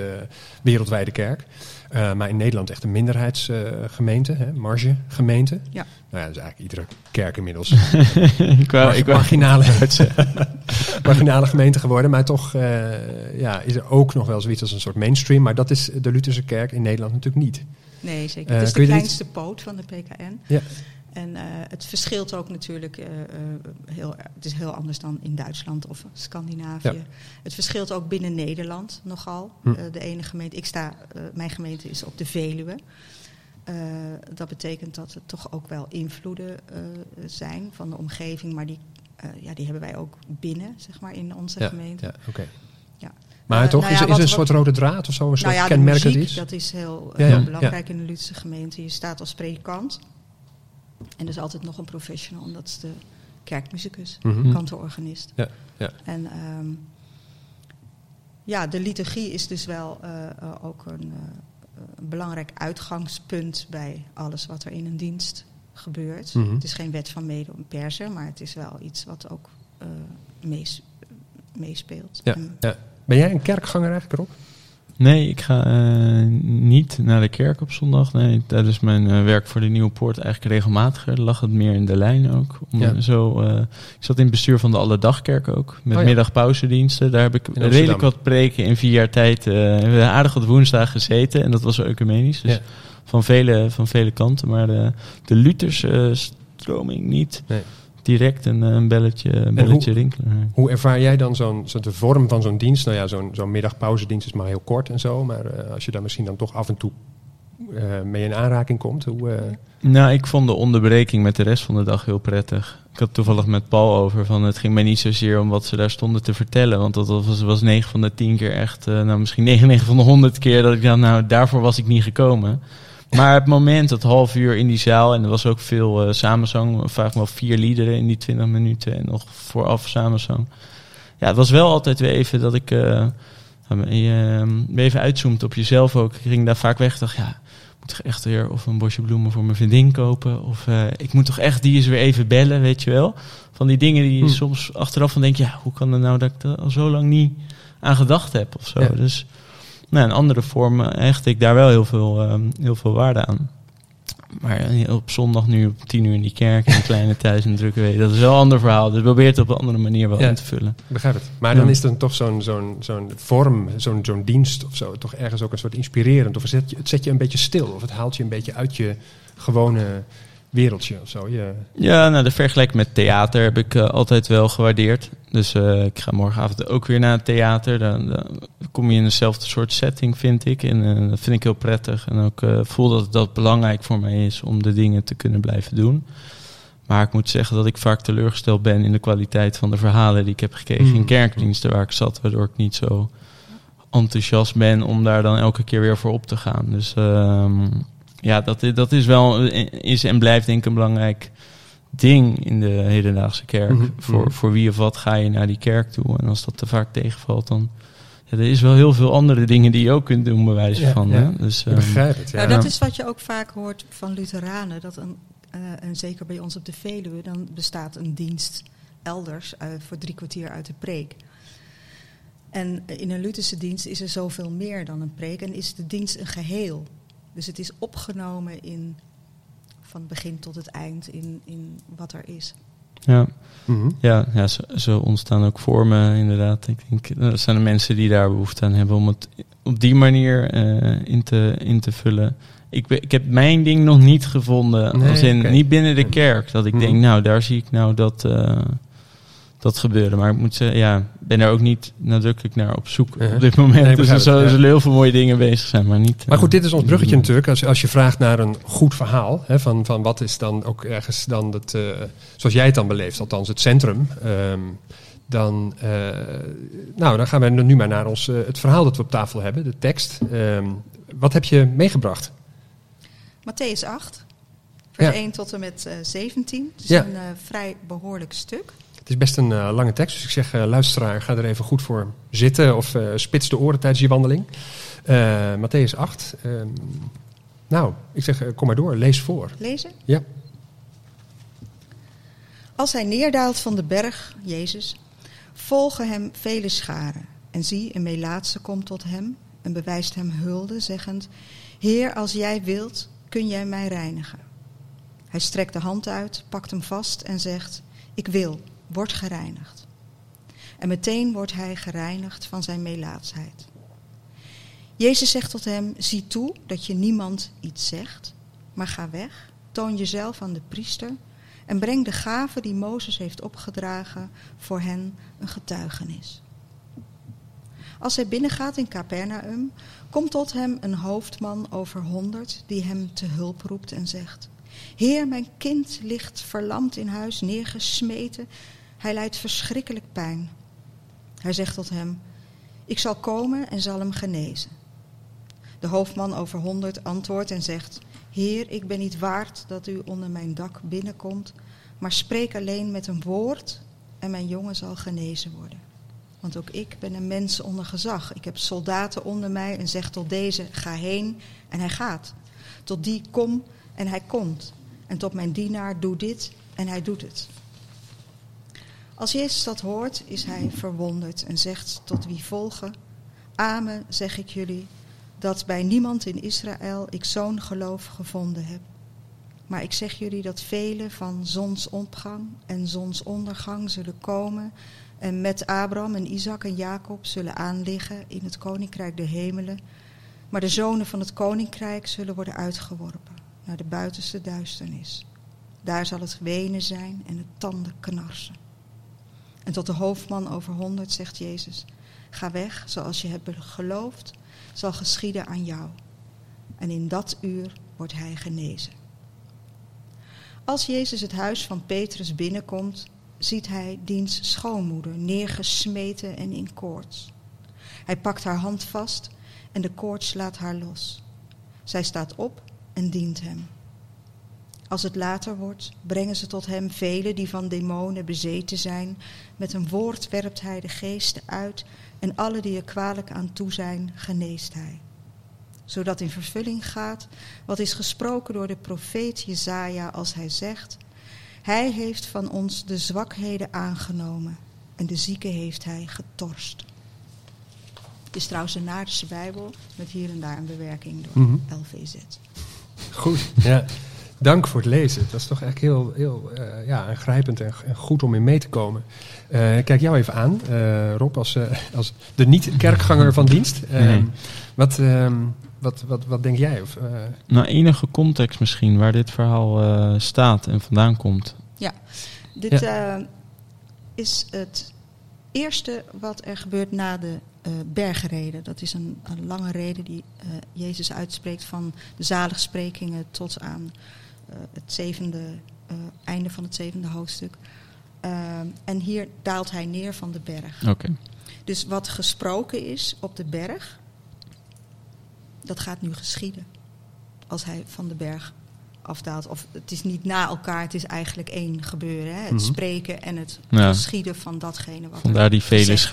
[SPEAKER 3] wereldwijde kerk. Eh, maar in Nederland echt een minderheidsgemeente, hè? margegemeente.
[SPEAKER 1] Ja.
[SPEAKER 3] Nou ja, dat is eigenlijk iedere kerk inmiddels
[SPEAKER 2] ik wou, ik wou
[SPEAKER 3] marginale, marginale gemeente geworden. Maar toch eh, ja, is er ook nog wel zoiets als een soort mainstream. Maar dat is de Lutherse kerk in Nederland natuurlijk niet.
[SPEAKER 1] Nee, zeker.
[SPEAKER 3] Eh,
[SPEAKER 1] het is de kleinste poot van de PKN.
[SPEAKER 3] Ja.
[SPEAKER 1] En het verschilt ook natuurlijk, eh, eh, heel, het is heel anders dan in Duitsland of Scandinavië.
[SPEAKER 3] Ja.
[SPEAKER 1] Het verschilt ook binnen Nederland nogal.
[SPEAKER 3] Hm.
[SPEAKER 1] Eh, de ene gemeente, ik sta, eh, mijn gemeente is op de Veluwe. Eh, dat betekent dat er toch ook wel invloeden eh, zijn van de omgeving, maar die, eh, ja, die hebben wij ook binnen, zeg maar, in onze
[SPEAKER 3] Ja,
[SPEAKER 1] gemeente.
[SPEAKER 3] ja oké.
[SPEAKER 1] Ja.
[SPEAKER 3] Maar
[SPEAKER 1] Eh,
[SPEAKER 3] toch,
[SPEAKER 1] nou
[SPEAKER 3] is,
[SPEAKER 1] ja,
[SPEAKER 3] er- is er een soort rode draad of zo? Een soort
[SPEAKER 1] Nou ja, de
[SPEAKER 3] kenmerkend iets?
[SPEAKER 1] dat is heel,
[SPEAKER 3] Ja,
[SPEAKER 1] heel
[SPEAKER 3] ja,
[SPEAKER 1] belangrijk in de Lutherse gemeente. Je staat als predikant. En er is altijd nog een professional, en dat is de kerkmuzikus,
[SPEAKER 3] Mhm.
[SPEAKER 1] kantororganist.
[SPEAKER 3] Ja, ja.
[SPEAKER 1] En ehm, ja, de liturgie is dus wel eh, eh, ook een, eh, een belangrijk uitgangspunt bij alles wat er in een dienst gebeurt.
[SPEAKER 3] Mhm.
[SPEAKER 1] Het is geen wet van mede persen, maar het is wel iets wat ook mees- meespeelt.
[SPEAKER 3] Ja,
[SPEAKER 1] En-
[SPEAKER 3] ja. Ben jij een kerkganger eigenlijk, Rob?
[SPEAKER 2] Nee, ik ga eh, niet naar de kerk op zondag. Nee, tijdens mijn eh, werk voor de Nieuwe Poort eigenlijk regelmatiger. Lag het meer in de lijn ook. Om
[SPEAKER 3] Ja.
[SPEAKER 2] zo, eh, ik zat in het bestuur van de Alledagkerk ook. Met
[SPEAKER 3] Oh ja.
[SPEAKER 2] middagpauzediensten. Daar heb ik redelijk wat preken in vier jaar tijd. eh, hebben we aardig wat woensdag gezeten. En dat was ecumenisch. Dus
[SPEAKER 3] Ja.
[SPEAKER 2] van, vele, van vele kanten. Maar de, de Lutherse stroming niet.
[SPEAKER 3] Nee.
[SPEAKER 2] Direct een, eh, een belletje, een belletje rinkelen.
[SPEAKER 3] Hoe ervaar jij dan zo'n, zo de vorm van zo'n dienst? Nou ja, zo'n, zo'n middagpauzedienst is maar heel kort en zo. Maar eh, als je daar misschien dan toch af en toe eh, mee in aanraking komt, hoe...
[SPEAKER 2] Nou, ik vond de onderbreking met de rest van de dag heel prettig. Ik had toevallig met Paul over van het ging mij niet zozeer om wat ze daar stonden te vertellen. Want dat was, was 9 van de 10 keer echt, eh, nou misschien 99 van de 100 keer dat ik dacht, nou daarvoor was ik niet gekomen. Maar het moment, dat half uur in die zaal, en er was ook veel eh, samenzang, vaak wel vier liederen in die 20 minuten en nog vooraf samenzang. Ja, het was wel altijd weer even dat ik weer even uitzoomt op jezelf ook. Ik ging daar vaak weg, dacht ja, ik moet toch echt weer of een bosje bloemen voor mijn vriendin kopen. Of ik moet toch echt die eens weer even bellen, weet je wel. Van die dingen die je
[SPEAKER 3] Hmm.
[SPEAKER 2] soms achteraf van denk, ja, hoe kan het nou dat ik er al zo lang niet aan gedacht heb of zo.
[SPEAKER 3] Ja.
[SPEAKER 2] Dus nou, in andere vormen hecht ik daar wel heel veel, ehm, heel veel waarde aan. Maar eh, op zondag nu op tien uur in die kerk en een kleine thuis en drukke week, dat is wel een ander verhaal. Dus probeer het op een andere manier wel
[SPEAKER 3] Ja.
[SPEAKER 2] in te vullen.
[SPEAKER 3] Begrijp het. Maar dan is dan toch zo'n, zo'n, zo'n vorm, zo'n, zo'n dienst of zo, toch ergens ook een soort inspirerend. Of het zet, je, het zet je een beetje stil. Of het haalt je een beetje uit je gewone wereldje of zo. Je,
[SPEAKER 2] Ja, nou, de vergelijking met theater heb ik eh, altijd wel gewaardeerd. Dus eh, ik ga morgenavond ook weer naar het theater. Dan, dan kom je in dezelfde soort setting, vind ik. En eh, dat vind ik heel prettig. En ook voel dat dat belangrijk voor mij is om de dingen te kunnen blijven doen. Maar ik moet zeggen dat ik vaak teleurgesteld ben in de kwaliteit van de verhalen die ik heb gekregen
[SPEAKER 3] Mm.
[SPEAKER 2] in kerkdiensten waar ik zat. Waardoor ik niet zo enthousiast ben om daar dan elke keer weer voor op te gaan. Dus ehm, ja, dat, dat is wel is en blijft denk ik een belangrijk ding in de hedendaagse kerk.
[SPEAKER 3] Mhm,
[SPEAKER 2] Voor,
[SPEAKER 3] mhm.
[SPEAKER 2] voor wie of wat ga je naar die kerk toe. En als dat te vaak tegenvalt, dan... Ja, er is wel heel veel andere dingen die je ook kunt doen, bij wijze
[SPEAKER 3] Ja,
[SPEAKER 2] van.
[SPEAKER 3] ja.
[SPEAKER 2] Hè? Dus,
[SPEAKER 3] ik
[SPEAKER 2] ehm,
[SPEAKER 3] begrijp het. Ja.
[SPEAKER 1] Nou, dat is wat je ook vaak hoort van Lutheranen. Dat een, eh, en zeker bij ons op de Veluwe, dan bestaat een dienst elders eh, voor drie kwartier uit de preek. En in een Lutherse dienst is er zoveel meer dan een preek en is de dienst een geheel. Dus het is opgenomen in, van het begin tot het eind in, in wat er is.
[SPEAKER 2] Ja,
[SPEAKER 3] Mhm.
[SPEAKER 2] ja, ja zo, zo ontstaan ook vormen inderdaad. Ik denk, eh, dat zijn de mensen die daar behoefte aan hebben om het op die manier eh, in, te, in te vullen. Ik, ik heb mijn ding nog niet gevonden,
[SPEAKER 3] Nee,
[SPEAKER 2] als in,
[SPEAKER 3] oké.
[SPEAKER 2] niet binnen de kerk. Dat ik
[SPEAKER 3] Mhm.
[SPEAKER 2] denk, nou, daar zie ik nou dat, eh, dat gebeuren. Maar ik moet zeggen, ja, ben er ook niet nadrukkelijk naar op zoek op dit moment.
[SPEAKER 3] Nee,
[SPEAKER 2] dus er zullen
[SPEAKER 3] ja.
[SPEAKER 2] heel veel mooie dingen bezig zijn, maar niet...
[SPEAKER 3] Maar goed, dit is ons
[SPEAKER 2] eh,
[SPEAKER 3] bruggetje natuurlijk. Als, als je vraagt naar een goed verhaal, hè, van, van wat is dan ook ergens dan het, eh, zoals jij het dan beleeft, althans het centrum, ehm, dan, eh, nou, dan gaan we nu maar naar ons, eh, het verhaal dat we op tafel hebben, de tekst. Ehm, wat heb je meegebracht?
[SPEAKER 1] Matthäus 8, vers
[SPEAKER 3] Ja.
[SPEAKER 1] 1 tot en met eh, 17. Het is
[SPEAKER 3] Ja.
[SPEAKER 1] een eh, vrij behoorlijk stuk.
[SPEAKER 3] Het is best een eh, lange tekst, dus ik zeg, eh, luisteraar, ga er even goed voor zitten of eh, spits de oren tijdens je wandeling. Matthäus 8. ehm, nou, ik zeg, kom maar door, lees voor.
[SPEAKER 1] Lezen?
[SPEAKER 3] Ja.
[SPEAKER 1] Als hij neerdaalt van de berg, Jezus, volgen hem vele scharen. En zie, een Melaatse komt tot hem en bewijst hem hulde, zeggend: Heer, als jij wilt, kun jij mij reinigen. Hij strekt de hand uit, pakt hem vast en zegt: Ik wil, word gereinigd. En meteen wordt hij gereinigd van zijn melaatsheid. Jezus zegt tot hem: Zie toe dat je niemand iets zegt, maar ga weg, toon jezelf aan de priester en breng de gave die Mozes heeft opgedragen voor hen een getuigenis. Als hij binnengaat in Capernaum, komt tot hem een hoofdman over honderd die hem te hulp roept en zegt: Heer, mijn kind ligt verlamd in huis, neergesmeten. Hij lijdt verschrikkelijk pijn. Hij zegt tot hem: Ik zal komen en zal hem genezen. De hoofdman over honderd antwoordt en zegt: Heer, ik ben niet waard dat u onder mijn dak binnenkomt, maar spreek alleen met een woord en mijn jongen zal genezen worden. Want ook ik ben een mens onder gezag. Ik heb soldaten onder mij en zeg tot deze: ga heen en hij gaat. Tot die kom en hij komt. En tot mijn dienaar doe dit en hij doet het. Als Jezus dat hoort, is hij verwonderd en zegt tot wie volgen: Amen, zeg ik jullie, dat bij niemand in Israël ik zo'n geloof gevonden heb. Maar ik zeg jullie dat velen van zonsopgang en zonsondergang zullen komen en met Abraham en Isaac en Jacob zullen aanliggen in het koninkrijk der hemelen. Maar de zonen van het koninkrijk zullen worden uitgeworpen naar de buitenste duisternis. Daar zal het wenen zijn en het tanden knarsen. En tot de hoofdman over honderd zegt Jezus: Ga weg, zoals je hebt geloofd, zal geschieden aan jou. En in dat uur wordt hij genezen. Als Jezus het huis van Petrus binnenkomt, ziet hij diens schoonmoeder neergesmeten en in koorts. Hij pakt haar hand vast en de koorts laat haar los. Zij staat op en dient hem. Als het later wordt, brengen ze tot hem velen die van demonen bezeten zijn. Met een woord werpt hij de geesten uit en alle die er kwalijk aan toe zijn, geneest hij. Zodat in vervulling gaat wat is gesproken door de profeet Jezaja als hij zegt... Hij heeft van ons de zwakheden aangenomen en de zieken heeft hij getorst. Het is trouwens een Naardense Bijbel met hier en daar een bewerking door
[SPEAKER 3] Mhm.
[SPEAKER 1] LVZ.
[SPEAKER 3] Goed, ja. Dank voor het lezen. Dat is toch echt heel, heel eh, ja, aangrijpend en, en goed om in mee te komen. Eh, ik kijk jou even aan, eh, Rob, als, eh, als de niet-kerkganger van dienst. Eh,
[SPEAKER 2] Mhm.
[SPEAKER 3] wat, ehm, wat, wat, wat denk jij? Of, eh,
[SPEAKER 2] Nou, enige context misschien waar dit verhaal eh, staat en vandaan komt.
[SPEAKER 1] Dit eh, is het eerste wat er gebeurt na de eh bergreden. Dat is een, een lange reden die eh, Jezus uitspreekt van de zaligsprekingen tot aan het zevende, eh, einde van het zevende hoofdstuk. Eh, en hier daalt hij neer van de berg.
[SPEAKER 2] Oké.
[SPEAKER 1] Dus wat gesproken is op de berg, dat gaat nu geschieden. Als hij van de berg afdaalt. Of het is niet na elkaar, het is eigenlijk één gebeuren. Hè? Het
[SPEAKER 3] Mhm.
[SPEAKER 1] spreken en het
[SPEAKER 2] Ja.
[SPEAKER 1] geschieden van datgene wat
[SPEAKER 2] Vandaar die vele
[SPEAKER 1] is.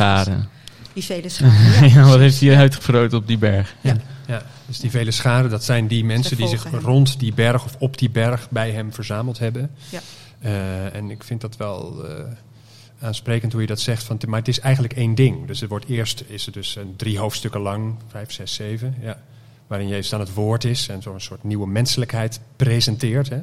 [SPEAKER 1] Die vele scharen.
[SPEAKER 2] Ja, wat heeft hij uitgevroot op die berg?
[SPEAKER 3] ja. ja, dus die vele scharen, dat zijn die mensen die zich
[SPEAKER 1] hem.
[SPEAKER 3] rond die berg of op die berg bij hem verzameld hebben.
[SPEAKER 1] Ja.
[SPEAKER 3] Eh, en ik vind dat wel eh, aansprekend hoe je dat zegt. Van, maar het is eigenlijk één ding. Dus het wordt eerst is het dus een drie hoofdstukken lang, vijf, zes, zeven. Ja. waarin Jezus dan het woord is en zo'n soort nieuwe menselijkheid presenteert. Hè.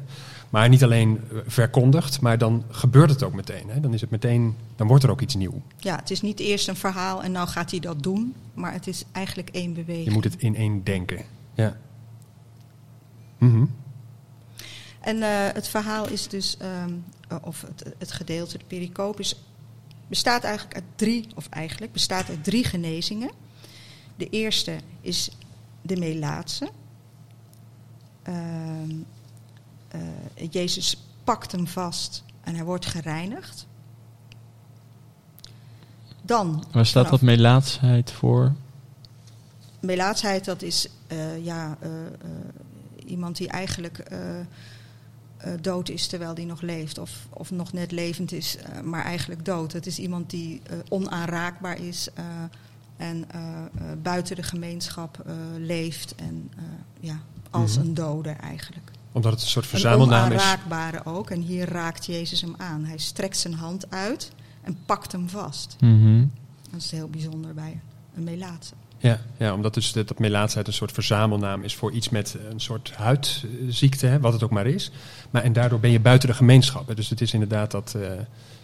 [SPEAKER 3] Maar niet alleen eh, verkondigt, maar dan gebeurt het ook meteen. Hè. Dan, is het meteen, dan wordt er ook iets nieuw.
[SPEAKER 1] Ja, het is niet eerst een verhaal en nou gaat hij dat doen, maar het is eigenlijk één beweging.
[SPEAKER 3] Je moet het in één denken. Ja. Mhm.
[SPEAKER 1] En eh, het verhaal is dus, ehm, eh, of het, het gedeelte, de pericoop, is, bestaat eigenlijk uit drie, of eigenlijk bestaat uit drie genezingen. De eerste is de Melaatse. Ehm, eh, Jezus pakt hem vast en hij wordt gereinigd. Dan.
[SPEAKER 2] Waar staat
[SPEAKER 1] vanaf-
[SPEAKER 2] dat melaatsheid voor?
[SPEAKER 1] Melaatsheid, dat is eh, ja, eh, eh, iemand die eigenlijk eh, eh, dood is terwijl die nog leeft. Of, of nog net levend is, eh, maar eigenlijk dood. Het is iemand die eh, onaanraakbaar is eh, en eh, eh, buiten de gemeenschap eh, leeft. En eh, ja, als
[SPEAKER 3] Mhm.
[SPEAKER 1] een dode eigenlijk.
[SPEAKER 3] Omdat het een soort verzamelnaam is.
[SPEAKER 1] onaanraakbare ook. En hier raakt Jezus hem aan. Hij strekt zijn hand uit en pakt hem vast.
[SPEAKER 2] Mhm.
[SPEAKER 1] Dat is heel bijzonder bij een melaatse.
[SPEAKER 3] Ja, ja omdat dus dat, dat melaatsheid een soort verzamelnaam is voor iets met een soort huidziekte, hè, wat het ook maar is. Maar, en daardoor ben je buiten de gemeenschap. Hè. Dus het is inderdaad dat eh,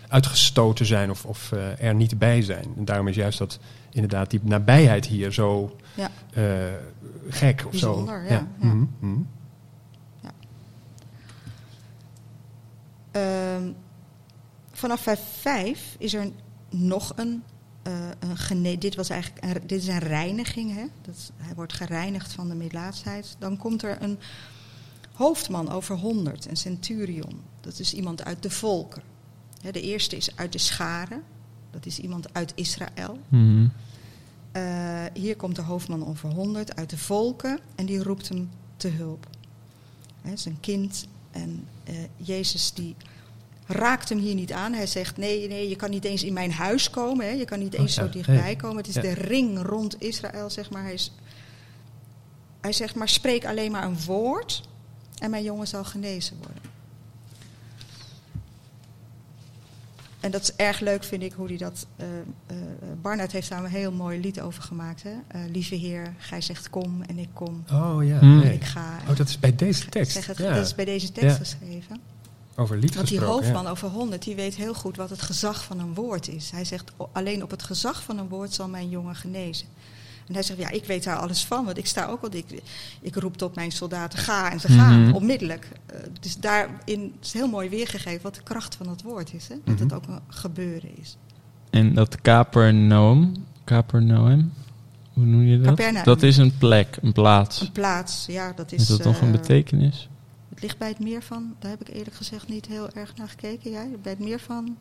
[SPEAKER 3] uitgestoten zijn of, of eh, er niet bij zijn. En daarom is juist dat inderdaad die nabijheid hier zo
[SPEAKER 1] Ja.
[SPEAKER 3] eh, gek of
[SPEAKER 1] Bijzonder,
[SPEAKER 3] zo.
[SPEAKER 1] ja, ja.
[SPEAKER 3] Mhm, mhm.
[SPEAKER 1] Ehm, vanaf 5 is er nog een, eh een gene- Dit, was eigenlijk een, dit is een reiniging. Hè? Dat, is- hij wordt gereinigd van de melaatsheid. Dan komt er een hoofdman over 100, een centurion. Dat is iemand uit de volken. Hè, de eerste is uit de scharen. Dat is iemand uit Israël.
[SPEAKER 2] Mhm.
[SPEAKER 1] Eh, hier komt de hoofdman over 100 uit de volken en die roept hem te hulp. Hè, zijn kind en eh, Jezus die raakt hem hier niet aan. Hij zegt nee, nee, je kan niet eens in mijn huis komen. Hè. Je kan niet
[SPEAKER 3] Oh,
[SPEAKER 1] eens
[SPEAKER 3] ja.
[SPEAKER 1] zo dichtbij
[SPEAKER 3] Hey.
[SPEAKER 1] komen. Het is
[SPEAKER 3] Ja.
[SPEAKER 1] de ring rond Israël, zeg maar. Hij, is, hij zegt maar spreek alleen maar een woord en mijn jongen zal genezen worden. En dat is erg leuk, vind ik, hoe hij dat. eh eh Barnard heeft daar een heel mooi lied over gemaakt. Hè? Eh, Lieve Heer, gij zegt kom en ik kom.
[SPEAKER 3] Oh ja.
[SPEAKER 2] Hmm.
[SPEAKER 1] En ik ga.
[SPEAKER 3] Oh, dat is bij deze tekst.
[SPEAKER 1] zeg het,
[SPEAKER 3] ja.
[SPEAKER 1] Dat is bij deze tekst
[SPEAKER 3] Ja.
[SPEAKER 1] geschreven.
[SPEAKER 3] Over lied
[SPEAKER 1] Want die hoofdman
[SPEAKER 3] ja.
[SPEAKER 1] over 100, die weet heel goed wat het gezag van een woord is. Hij zegt, "O- alleen op het gezag van een woord zal mijn jongen genezen. En hij zegt, ja, ik weet daar alles van, want ik sta ook al, ik, ik roep tot mijn soldaten, ga, en ze gaan,
[SPEAKER 2] Mhm.
[SPEAKER 1] onmiddellijk. Eh, dus daarin is heel mooi weergegeven wat de kracht van het woord is. Hè? Dat het
[SPEAKER 3] Mhm.
[SPEAKER 1] ook een gebeuren is.
[SPEAKER 2] En dat Capernaum, Capernaum, hoe noem je dat?
[SPEAKER 1] Capernaum.
[SPEAKER 2] Dat is een plek, een plaats.
[SPEAKER 1] Een plaats, ja, dat is...
[SPEAKER 2] Is dat nog een
[SPEAKER 1] eh,
[SPEAKER 2] betekenis?
[SPEAKER 1] Het ligt bij het meer van, daar heb ik eerlijk gezegd niet heel erg naar gekeken. Jij, bij het meer van...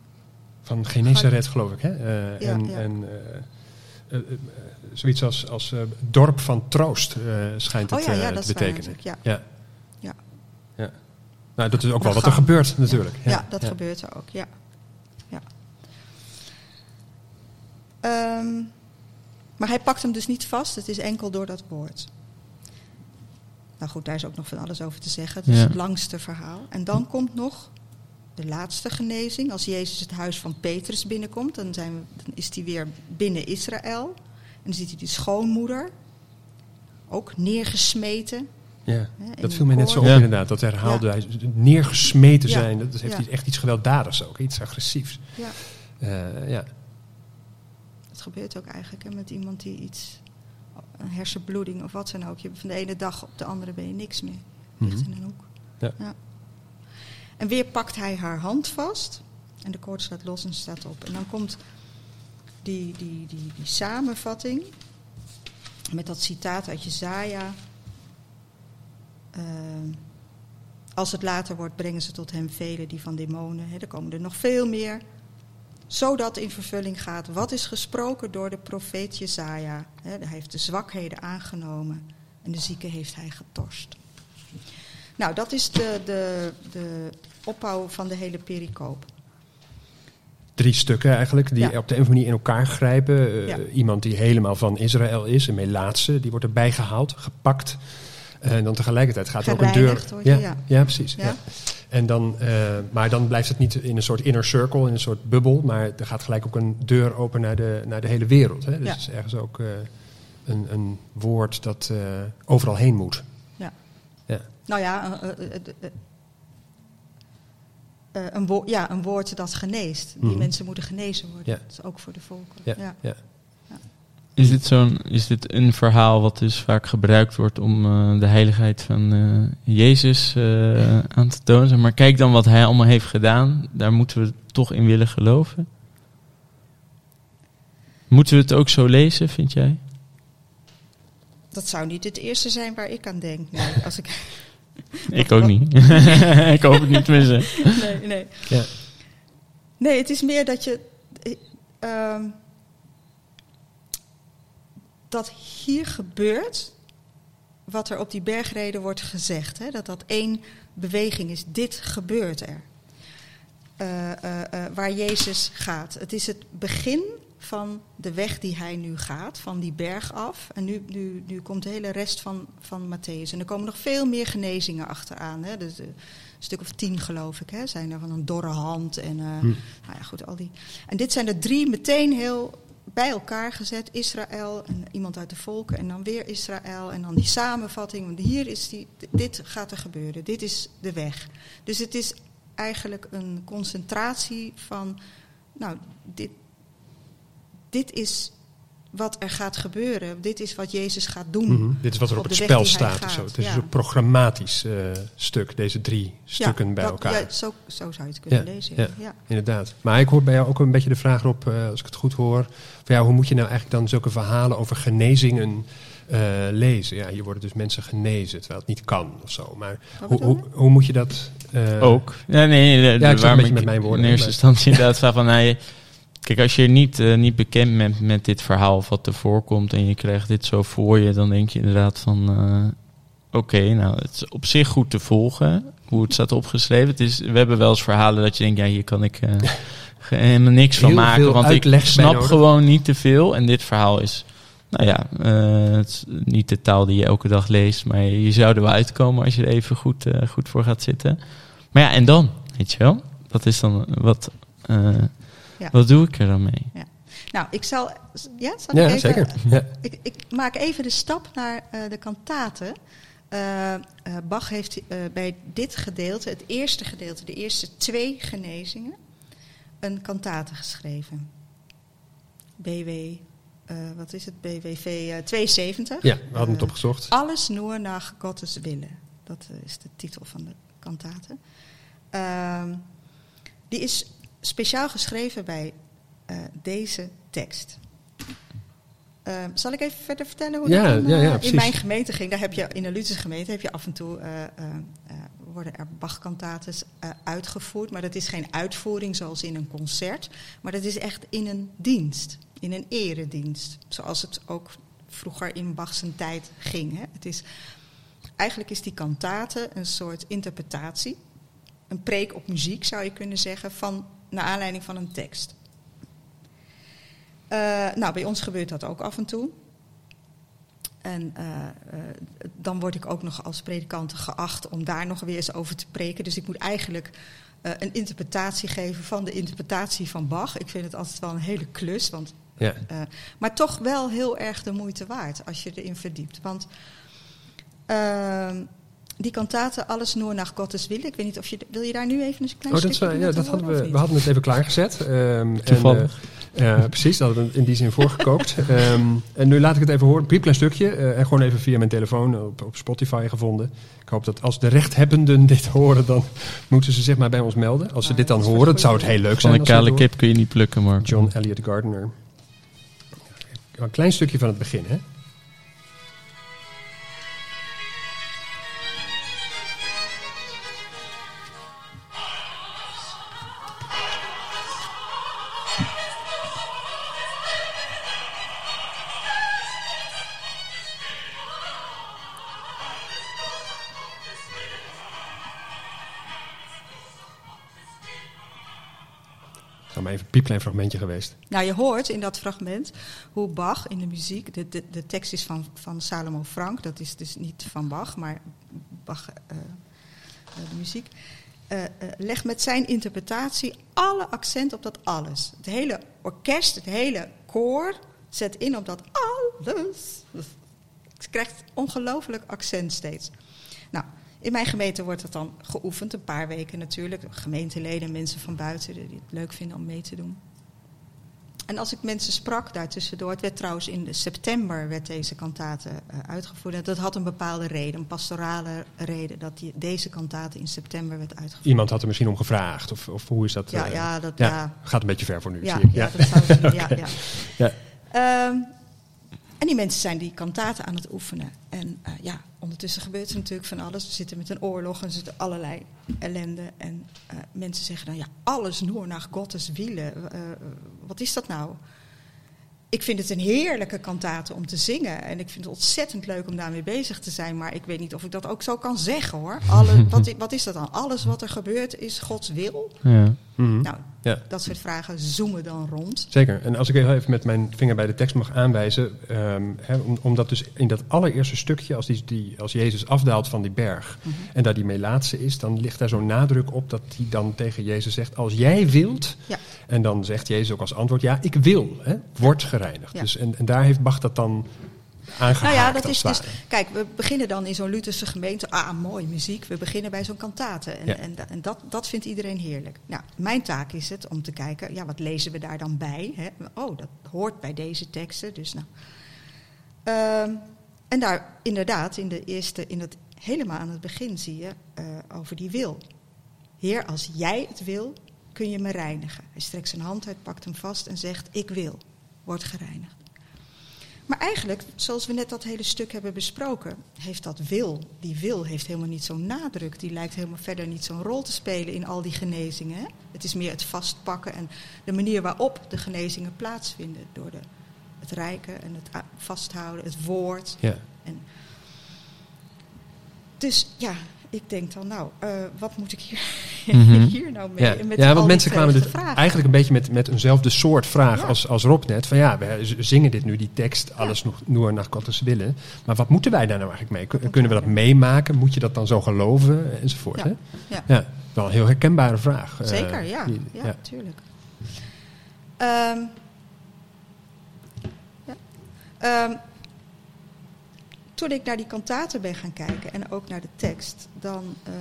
[SPEAKER 3] Van Genesaret, geloof ik. Hè? Eh,
[SPEAKER 1] Ja,
[SPEAKER 3] en
[SPEAKER 1] ja.
[SPEAKER 3] en zoiets als, als eh, dorp van troost eh, schijnt het
[SPEAKER 1] Oh ja, ja,
[SPEAKER 3] eh,
[SPEAKER 1] dat
[SPEAKER 3] te
[SPEAKER 1] waar
[SPEAKER 3] betekenen.
[SPEAKER 1] natuurlijk,
[SPEAKER 3] Ja.
[SPEAKER 1] Ja.
[SPEAKER 3] ja. Nou, dat is ook wel wat er gebeurt natuurlijk.
[SPEAKER 1] Ja, dat gebeurt er ook, ja. ja. Ehm, maar hij pakt hem dus niet vast, het is enkel door dat woord. Nou goed, daar is ook nog van alles over te zeggen. Het is
[SPEAKER 2] Ja.
[SPEAKER 1] het langste verhaal. En dan komt nog de laatste genezing. Als Jezus het huis van Petrus binnenkomt, dan, zijn we, dan is hij weer binnen Israël. En dan ziet hij die schoonmoeder, ook neergesmeten.
[SPEAKER 3] Ja,
[SPEAKER 1] Hè,
[SPEAKER 3] dat viel mij net zo op
[SPEAKER 2] Ja.
[SPEAKER 3] inderdaad. Dat herhaalde
[SPEAKER 1] Ja.
[SPEAKER 3] hij neergesmeten
[SPEAKER 1] Ja.
[SPEAKER 3] zijn. Dat heeft iets, echt iets gewelddadigs ook. Iets agressiefs.
[SPEAKER 1] Ja.
[SPEAKER 3] Eh, ja.
[SPEAKER 1] Dat gebeurt ook eigenlijk hè, met iemand die iets, een hersenbloeding of wat dan ook. Je, van de ene dag op de andere ben je niks meer. Ligt
[SPEAKER 3] Mhm.
[SPEAKER 1] in een hoek.
[SPEAKER 3] Ja.
[SPEAKER 1] En weer pakt hij haar hand vast en de koord slaat los en staat op. En dan komt die, die, die, die samenvatting met dat citaat uit Jezaja. Eh, als het later wordt, brengen ze tot hem velen die van demonen. Er komen er nog veel meer zodat in vervulling gaat wat is gesproken door de profeet Jezaja. Hij heeft de zwakheden aangenomen en de zieken heeft hij getorst. Nou, dat is de, de, de opbouw van de hele pericoop.
[SPEAKER 3] Drie stukken eigenlijk, die
[SPEAKER 1] Ja.
[SPEAKER 3] op de een of andere manier in elkaar grijpen. Eh,
[SPEAKER 1] Ja.
[SPEAKER 3] Iemand die helemaal van Israël is, een Melaatse, die wordt erbij gehaald, gepakt. Eh, En dan tegelijkertijd gaat er ook een deur. Ja,
[SPEAKER 1] ja.
[SPEAKER 3] precies.
[SPEAKER 1] Ja.
[SPEAKER 3] Ja. En dan, eh, maar dan blijft het niet in een soort inner circle, in een soort bubbel. Maar er gaat gelijk ook een deur open naar de, naar de hele wereld. Hè? Dus het is ergens ook een, een woord dat overal heen moet.
[SPEAKER 1] Ja.
[SPEAKER 3] Ja.
[SPEAKER 1] Nou ja, eh, een, woord, ja, een woord dat geneest. Die
[SPEAKER 3] Mhm.
[SPEAKER 1] mensen moeten genezen worden.
[SPEAKER 3] Ja.
[SPEAKER 1] Dat is ook voor de volken.
[SPEAKER 3] Ja,
[SPEAKER 1] Ja.
[SPEAKER 3] ja.
[SPEAKER 2] Is dit, zo'n, is dit een verhaal wat dus vaak gebruikt wordt om eh, de heiligheid van eh, Jezus eh, aan te tonen? Zeg Maar kijk dan wat hij allemaal heeft gedaan. Daar moeten we toch in willen geloven. Moeten we het ook zo lezen, vind jij?
[SPEAKER 1] Dat zou niet het eerste zijn waar ik aan denk. Nee, als ik,
[SPEAKER 2] Ik ook niet. ik hoop het niet te missen.
[SPEAKER 1] nee, nee.
[SPEAKER 3] Ja.
[SPEAKER 1] nee, het is meer dat je. eh, ehm, dat hier gebeurt wat er op die bergreden wordt gezegd. Hè? Dat dat één beweging is. Dit gebeurt er. Eh, eh, waar Jezus gaat. Het is het begin van de weg die hij nu gaat, van die berg af. En nu, nu, nu komt de hele rest van, van Matthäus. En er komen nog veel meer genezingen achteraan. Hè? Dus, eh, een stuk of tien, geloof ik, hè? zijn er van een dorre hand. En, eh,
[SPEAKER 3] Hm.
[SPEAKER 1] nou ja, goed, al die. En dit zijn er drie meteen heel bij elkaar gezet. Israël en iemand uit de volken en dan weer Israël. En dan die samenvatting. Want hier is die, dit gaat er gebeuren. Dit is de weg. Dus het is eigenlijk een concentratie van, nou, dit, dit is wat er gaat gebeuren. Dit is wat Jezus gaat doen.
[SPEAKER 3] Mhm. Dit is wat er op,
[SPEAKER 1] Op
[SPEAKER 3] het
[SPEAKER 1] de
[SPEAKER 3] spel
[SPEAKER 1] hij
[SPEAKER 3] staat. Of zo.
[SPEAKER 1] gaat,
[SPEAKER 3] Het is
[SPEAKER 1] ja.
[SPEAKER 3] een programmatisch eh, stuk, deze drie stukken bij
[SPEAKER 1] dat-
[SPEAKER 3] elkaar.
[SPEAKER 1] Ja, zo, zo zou je het kunnen lezen.
[SPEAKER 3] ja.
[SPEAKER 1] Ja.
[SPEAKER 3] Inderdaad. Maar ik hoor bij jou ook een beetje de vraag op, eh, als ik het goed hoor. Van ja, hoe moet je nou eigenlijk dan zulke verhalen over genezingen eh, lezen? Ja, hier worden dus mensen genezen, terwijl het niet kan of zo. Maar hoe, hoe, hoe moet je dat... eh,
[SPEAKER 2] Ook. Ja, nee, de,
[SPEAKER 3] ik
[SPEAKER 2] de-
[SPEAKER 3] zeg een
[SPEAKER 2] waarom
[SPEAKER 3] beetje
[SPEAKER 2] ik
[SPEAKER 3] met mijn woorden,
[SPEAKER 2] In eerste instantie inderdaad van... Nou, je- kijk, als je niet, eh, niet bekend bent met dit verhaal of wat er voorkomt... en je krijgt dit zo voor je, dan denk je inderdaad van... eh, Oké, nou, het is op zich goed te volgen hoe het staat opgeschreven. Het is, we hebben wel eens verhalen dat je denkt... ja, hier kan ik eh, helemaal niks van
[SPEAKER 3] Heel
[SPEAKER 2] maken... want ik snap gewoon niet te veel. En dit verhaal is... Nou ja, het is niet de taal die je elke dag leest... maar je zou er wel uitkomen als je er even goed, goed voor gaat zitten. Maar ja, en dan, weet je wel? Dat is dan wat...
[SPEAKER 1] Ja.
[SPEAKER 2] Wat doe ik er dan mee?
[SPEAKER 1] Nou, ik zal. Ja, zal
[SPEAKER 3] Ja,
[SPEAKER 1] ik even,
[SPEAKER 3] zeker. Ja.
[SPEAKER 1] Ik, ik maak even de stap naar eh, de kantaten. Eh, eh, Bach heeft eh, bij dit gedeelte, het eerste gedeelte, de eerste twee genezingen, een kantate geschreven. BW, eh, wat is het? BWV eh, 72.
[SPEAKER 3] ja, we hadden het opgezocht.
[SPEAKER 1] alles nur naar Gottes willen. Dat is de titel van de kantate. Ehm, die is speciaal geschreven bij eh, deze tekst. Ehm, zal ik even verder vertellen hoe
[SPEAKER 3] Ja,
[SPEAKER 1] dat in,
[SPEAKER 3] ja, ja,
[SPEAKER 1] eh, in mijn gemeente ging? Daar heb je, in de Lutherse gemeente heb je af en toe, eh, worden er Bach-kantates uitgevoerd. Maar dat is geen uitvoering zoals in een concert. Maar dat is echt in een dienst, in een eredienst. Zoals het ook vroeger in Bach's tijd ging. Hè. Het is, eigenlijk is die kantate een soort interpretatie. Een preek op muziek zou je kunnen zeggen, van, naar aanleiding van een tekst. Eh, nou, bij ons gebeurt dat ook af en toe. En eh, eh, dan word ik ook nog als predikant geacht om daar nog weer eens over te preken. Dus ik moet eigenlijk een interpretatie geven van de interpretatie van Bach. Ik vind het altijd wel een hele klus, want,
[SPEAKER 3] Ja.
[SPEAKER 1] maar toch wel heel erg de moeite waard als je erin verdiept. Want ehm, die kantaten, alles nur nach Gottes Wille. Ik weet niet of je, wil je daar nu even een klein
[SPEAKER 3] Oh, dat, is,
[SPEAKER 1] stukje
[SPEAKER 3] wel-
[SPEAKER 1] doen
[SPEAKER 3] ja, dat hadden we, we hadden het even klaargezet. Ehm, en,
[SPEAKER 2] Toevallig.
[SPEAKER 3] eh, ja, precies, dat hadden we in die zin voorgekookt. Ehm, en nu laat ik het even horen, een piepklein stukje. eh, en gewoon even via mijn telefoon op, op Spotify gevonden. Ik hoop dat als de rechthebbenden dit horen, dan moeten ze zich maar bij ons melden. Als ze
[SPEAKER 1] Ah,
[SPEAKER 3] dit dan horen, het zou het heel leuk
[SPEAKER 2] Van
[SPEAKER 3] zijn.
[SPEAKER 2] een
[SPEAKER 3] ze het
[SPEAKER 2] kale kip kun je niet plukken, Mark.
[SPEAKER 3] John Elliot Gardner. Een klein stukje van het begin, hè? Even een piepklein fragmentje geweest.
[SPEAKER 1] Nou, je hoort in dat fragment hoe Bach in de muziek, de, de, de tekst is van, van Salomo Frank, dat is dus niet van Bach, maar Bach, eh, eh, de muziek, eh, legt met zijn interpretatie alle accent op dat alles. Het hele orkest, het hele koor zet in op dat alles. Het krijgt ongelooflijk accent steeds. In mijn gemeente wordt dat dan geoefend, een paar weken natuurlijk. Gemeenteleden, mensen van buiten die het leuk vinden om mee te doen. En als ik mensen sprak daartussendoor, het werd trouwens in september werd deze kantate uh, uitgevoerd. En dat had een bepaalde reden, een pastorale reden, dat die, deze kantate in september werd uitgevoerd.
[SPEAKER 3] Iemand had er misschien om gevraagd, of, of hoe is dat?
[SPEAKER 1] Ja,
[SPEAKER 3] uh,
[SPEAKER 1] ja, dat ja.
[SPEAKER 3] gaat een beetje ver voor nu,
[SPEAKER 1] ja,
[SPEAKER 3] zie ik.
[SPEAKER 1] Ja, dat zou ik,
[SPEAKER 3] okay.
[SPEAKER 1] ja, ja. ja. Um, en die mensen zijn die kantaten aan het oefenen. En uh, ja, ondertussen gebeurt er natuurlijk van alles. We zitten met een oorlog en er zitten allerlei ellende. En uh, mensen zeggen dan, ja, alles nur naar Gottes wielen. Uh, wat is dat nou? Ik vind het een heerlijke kantate om te zingen. En ik vind het ontzettend leuk om daarmee bezig te zijn. Maar ik weet niet of ik dat ook zo kan zeggen hoor. Alle, wat, wat, is dat dan? Alles wat er gebeurt is Gods wil?
[SPEAKER 2] Ja.
[SPEAKER 3] Mm-hmm.
[SPEAKER 1] Nou,
[SPEAKER 3] ja.
[SPEAKER 1] dat soort vragen zoomen dan rond.
[SPEAKER 3] Zeker. En als ik even met mijn vinger bij de tekst mag aanwijzen. Um, he, om, omdat dus in dat allereerste stukje, als, die, die, als Jezus afdaalt van die berg.
[SPEAKER 1] Mm-hmm.
[SPEAKER 3] en daar die Melaatse is, dan ligt daar zo'n nadruk op dat hij dan tegen Jezus zegt: Als jij wilt.
[SPEAKER 1] Ja.
[SPEAKER 3] En dan zegt Jezus ook als antwoord: Ja, ik wil. Hè, word gereinigd.
[SPEAKER 1] Ja.
[SPEAKER 3] Dus, en, en daar heeft Bach dat dan aangehaakt.
[SPEAKER 1] Nou ja, dat is dus. Kijk, we beginnen dan in zo'n Lutherse gemeente. Ah, mooi muziek. We beginnen bij zo'n kantate. En,
[SPEAKER 3] Ja.
[SPEAKER 1] en, en dat, dat vindt iedereen heerlijk. Nou, mijn taak is het om te kijken, ja, wat lezen we daar dan bij? Hè? Oh, dat hoort bij deze teksten. Dus nou. Ehm, en daar inderdaad, in de eerste, in het, helemaal aan het begin zie je eh, over die wil. Heer, als jij het wil, kun je me reinigen. Hij strekt zijn hand uit, pakt hem vast en zegt: Ik wil. Word gereinigd. Maar eigenlijk, zoals we net dat hele stuk hebben besproken, heeft dat wil, die wil heeft helemaal niet zo'n nadruk. Die lijkt helemaal verder niet zo'n rol te spelen in al die genezingen. Hè? Het is meer het vastpakken en de manier waarop de genezingen plaatsvinden. Door de, het rijken en het vasthouden, het woord.
[SPEAKER 3] Ja.
[SPEAKER 1] En dus ja, ik denk dan, nou, uh, wat moet ik hier,
[SPEAKER 2] -hmm.
[SPEAKER 1] hier nou mee?
[SPEAKER 3] Ja,
[SPEAKER 1] Met
[SPEAKER 3] ja
[SPEAKER 1] al
[SPEAKER 3] want mensen kwamen dus eigenlijk een beetje met, met eenzelfde soort vraag
[SPEAKER 1] Ja.
[SPEAKER 3] als, als Rob net. Van ja, we zingen dit nu, die tekst, alles nog nur naar Gottes willen. Maar wat moeten wij daar nou eigenlijk mee? Kun- Kunnen we dat meemaken? Moet je dat dan zo geloven? Enzovoort.
[SPEAKER 1] Ja.
[SPEAKER 3] Hè?
[SPEAKER 1] Ja.
[SPEAKER 3] ja, wel een heel herkenbare vraag. eh,
[SPEAKER 1] Zeker, ja. ja, natuurlijk. Ehm, ja. Ehm, toen ik naar die kantaten ben gaan kijken en ook naar de tekst, dan ehm,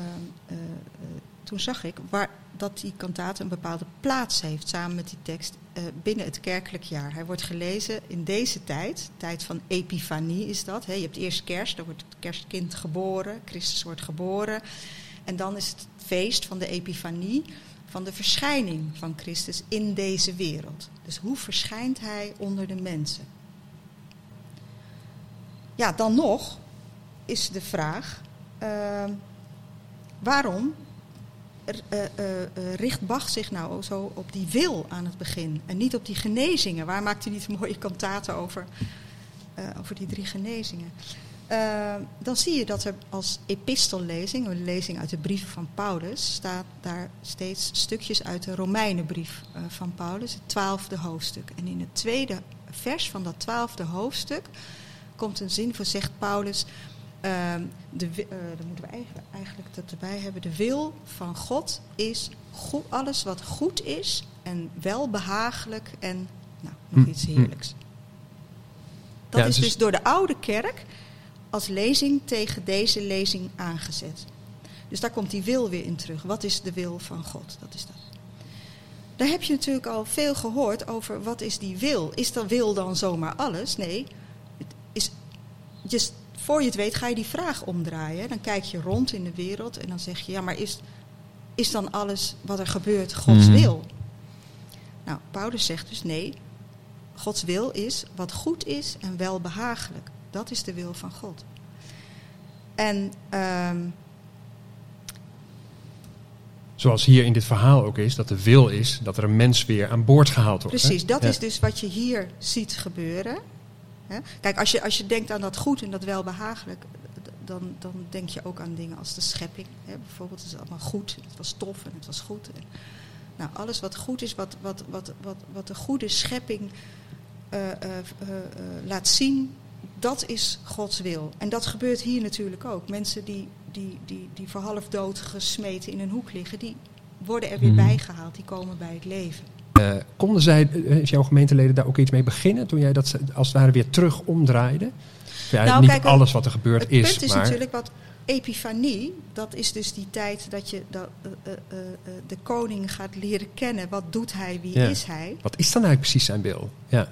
[SPEAKER 1] eh, eh, toen zag ik waar, dat die kantate een bepaalde plaats heeft samen met die tekst eh, binnen het kerkelijk jaar. Hij wordt gelezen in deze tijd, tijd van Epifanie is dat. Je hebt eerst kerst, dan wordt het kerstkind geboren, Christus wordt geboren. En dan is het feest van de Epifanie, van de verschijning van Christus in deze wereld. Dus hoe verschijnt hij onder de mensen? Ja, dan nog is de vraag: uh, waarom richt Bach zich nou zo op die wil aan het begin en niet op die genezingen? Waar maakt hij niet mooie kantaten over, eh, over die drie genezingen? Dan zie je dat er als epistellezing, een lezing uit de brieven van Paulus, staat daar steeds stukjes uit de Romeinenbrief uh, van Paulus, het twaalfde hoofdstuk. En in het tweede vers van dat twaalfde hoofdstuk komt een zin voor, zegt Paulus, de, dan moeten we eigenlijk, eigenlijk dat erbij hebben, de wil van God is goed, alles wat goed is en welbehagelijk en nou, nog
[SPEAKER 3] Hm,
[SPEAKER 1] iets
[SPEAKER 3] hm.
[SPEAKER 1] heerlijks. Dat
[SPEAKER 3] Ja,
[SPEAKER 1] is
[SPEAKER 3] dus-
[SPEAKER 1] dus door de oude kerk als lezing tegen deze lezing aangezet. Dus daar komt die wil weer in terug. Wat is de wil van God? Dat is dat. Daar heb je natuurlijk al veel gehoord over wat is die wil. Is dat wil dan zomaar alles? Nee. Het is, just, voor je het weet ga je die vraag omdraaien. Dan kijk je rond in de wereld en dan zeg je... ja, maar is, is dan alles wat er gebeurt Gods
[SPEAKER 2] Mhm.
[SPEAKER 1] wil? Nou, Paulus zegt dus nee. Gods wil is wat goed is en welbehagelijk. Dat is de wil van God. En ehm,
[SPEAKER 3] Zoals hier in dit verhaal ook is, dat de wil is dat er een mens weer aan boord gehaald wordt. hè?
[SPEAKER 1] precies, dat
[SPEAKER 3] Ja.
[SPEAKER 1] is dus wat je hier ziet gebeuren. Hè? Kijk, als je, als je denkt aan dat goed en dat welbehagelijk, dan, dan denk je ook aan dingen als de schepping. Hè? Bijvoorbeeld, het is allemaal goed, het was tof en het was goed. En, nou, alles wat goed is, wat, wat, wat, wat, wat de goede schepping eh, eh, eh, laat zien, dat is Gods wil. En dat gebeurt hier natuurlijk ook. Mensen die, die, die, die voor half dood gesmeten in een hoek liggen, die worden er weer
[SPEAKER 2] Mhm.
[SPEAKER 1] bijgehaald, die komen bij het leven.
[SPEAKER 3] Eh, konden zij, eh, jouw gemeenteleden, daar ook iets mee beginnen toen jij dat als het ware weer terug omdraaide? Ja,
[SPEAKER 1] Nou,
[SPEAKER 3] niet
[SPEAKER 1] kijk,
[SPEAKER 3] alles wat er gebeurd
[SPEAKER 1] Het
[SPEAKER 3] is,
[SPEAKER 1] punt is
[SPEAKER 3] maar
[SPEAKER 1] natuurlijk wat epifanie, dat is dus die tijd dat je dat, eh, eh, eh, eh, de koning gaat leren kennen. Wat doet hij, wie
[SPEAKER 3] Ja.
[SPEAKER 1] is hij?
[SPEAKER 3] wat is dan eigenlijk precies zijn beeld? Ja.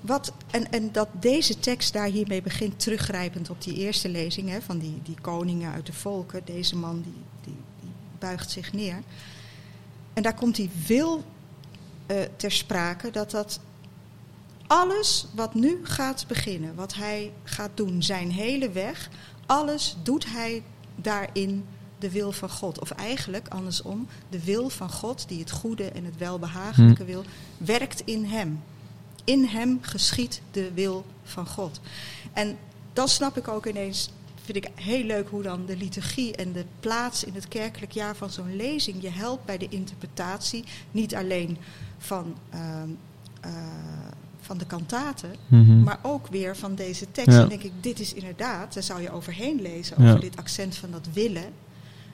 [SPEAKER 1] Wat, en, en dat deze tekst daar hiermee begint, teruggrijpend op die eerste lezing hè, van die, die koningen uit de volken. Deze man die, die, die buigt zich neer. En daar komt die wil eh, ter sprake dat dat alles wat nu gaat beginnen, wat hij gaat doen, zijn hele weg, alles doet hij daarin de wil van God. Of eigenlijk andersom, de wil van God, die het goede en het welbehagelijke wil, werkt in hem. In hem geschiet de wil van God. En dan snap ik ook ineens, vind ik heel leuk hoe dan de liturgie en de plaats in het kerkelijk jaar van zo'n lezing je helpt bij de interpretatie. Niet alleen van, ehm, eh, van de kantaten,
[SPEAKER 2] Mhm.
[SPEAKER 1] maar ook weer van deze tekst.
[SPEAKER 2] Ja.
[SPEAKER 1] Dan denk ik, dit is inderdaad, daar zou je overheen lezen, over
[SPEAKER 2] Ja.
[SPEAKER 1] dit accent van dat willen.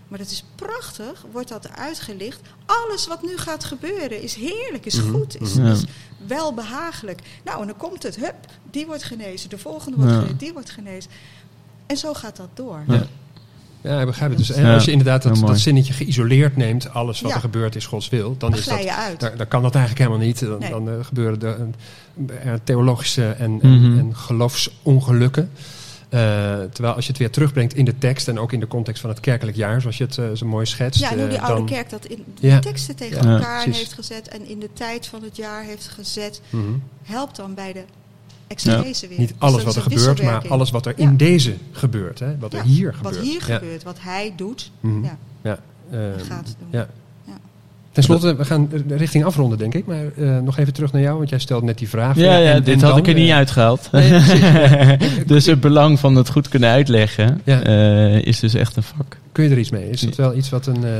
[SPEAKER 1] Maar dat is prachtig, wordt dat uitgelicht. Alles wat nu gaat gebeuren is heerlijk, is
[SPEAKER 3] Mhm,
[SPEAKER 1] goed, is, is welbehagelijk. Nou, en dan komt het, hup, die wordt genezen, de volgende wordt
[SPEAKER 2] Ja.
[SPEAKER 1] genezen, die wordt genezen. En zo gaat dat door.
[SPEAKER 3] Ja. Ja, ik begrijp het. Dus en
[SPEAKER 2] Ja,
[SPEAKER 3] als je inderdaad dat, dat zinnetje geïsoleerd neemt, alles wat
[SPEAKER 1] Ja.
[SPEAKER 3] er gebeurt is Gods wil, dan is dat,
[SPEAKER 1] je uit.
[SPEAKER 3] dan, dan kan dat eigenlijk helemaal niet. Dan,
[SPEAKER 1] Nee.
[SPEAKER 3] dan eh, gebeuren de eh, theologische en,
[SPEAKER 2] Mhm.
[SPEAKER 3] en, en geloofsongelukken. Eh, terwijl als je het weer terugbrengt in de tekst en ook in de context van het kerkelijk jaar, zoals je het eh, zo mooi schetst.
[SPEAKER 1] Ja, en hoe die
[SPEAKER 3] eh,
[SPEAKER 1] oude
[SPEAKER 3] dan-
[SPEAKER 1] kerk dat in de
[SPEAKER 3] Ja.
[SPEAKER 1] teksten tegen
[SPEAKER 2] Ja,
[SPEAKER 1] elkaar heeft gezet en in de tijd van het jaar heeft gezet,
[SPEAKER 3] Mhm.
[SPEAKER 1] helpt dan bij de exegese weer.
[SPEAKER 3] Niet alles wat er gebeurt, maar alles wat er
[SPEAKER 1] Ja.
[SPEAKER 3] in deze gebeurt. Hè? Wat er hier gebeurt.
[SPEAKER 1] Wat hier
[SPEAKER 3] Ja.
[SPEAKER 1] gebeurt, wat hij doet,
[SPEAKER 3] Mhm.
[SPEAKER 1] ja,
[SPEAKER 3] Ja. eh,
[SPEAKER 1] gaat doen.
[SPEAKER 3] ja.
[SPEAKER 1] Ja.
[SPEAKER 3] Ten slotte, we gaan richting afronden, denk ik. Maar eh, nog even terug naar jou, want jij stelde net die vraag.
[SPEAKER 2] Ja, ja,
[SPEAKER 3] en-
[SPEAKER 2] dit
[SPEAKER 3] en
[SPEAKER 2] had
[SPEAKER 3] dan,
[SPEAKER 2] ik er niet
[SPEAKER 3] eh,
[SPEAKER 2] uitgehaald.
[SPEAKER 3] nee, precies,
[SPEAKER 2] dus het belang van het goed kunnen uitleggen
[SPEAKER 3] Ja.
[SPEAKER 2] eh, is dus echt een vak.
[SPEAKER 3] Kun je er iets mee? Is dat wel iets wat een... eh,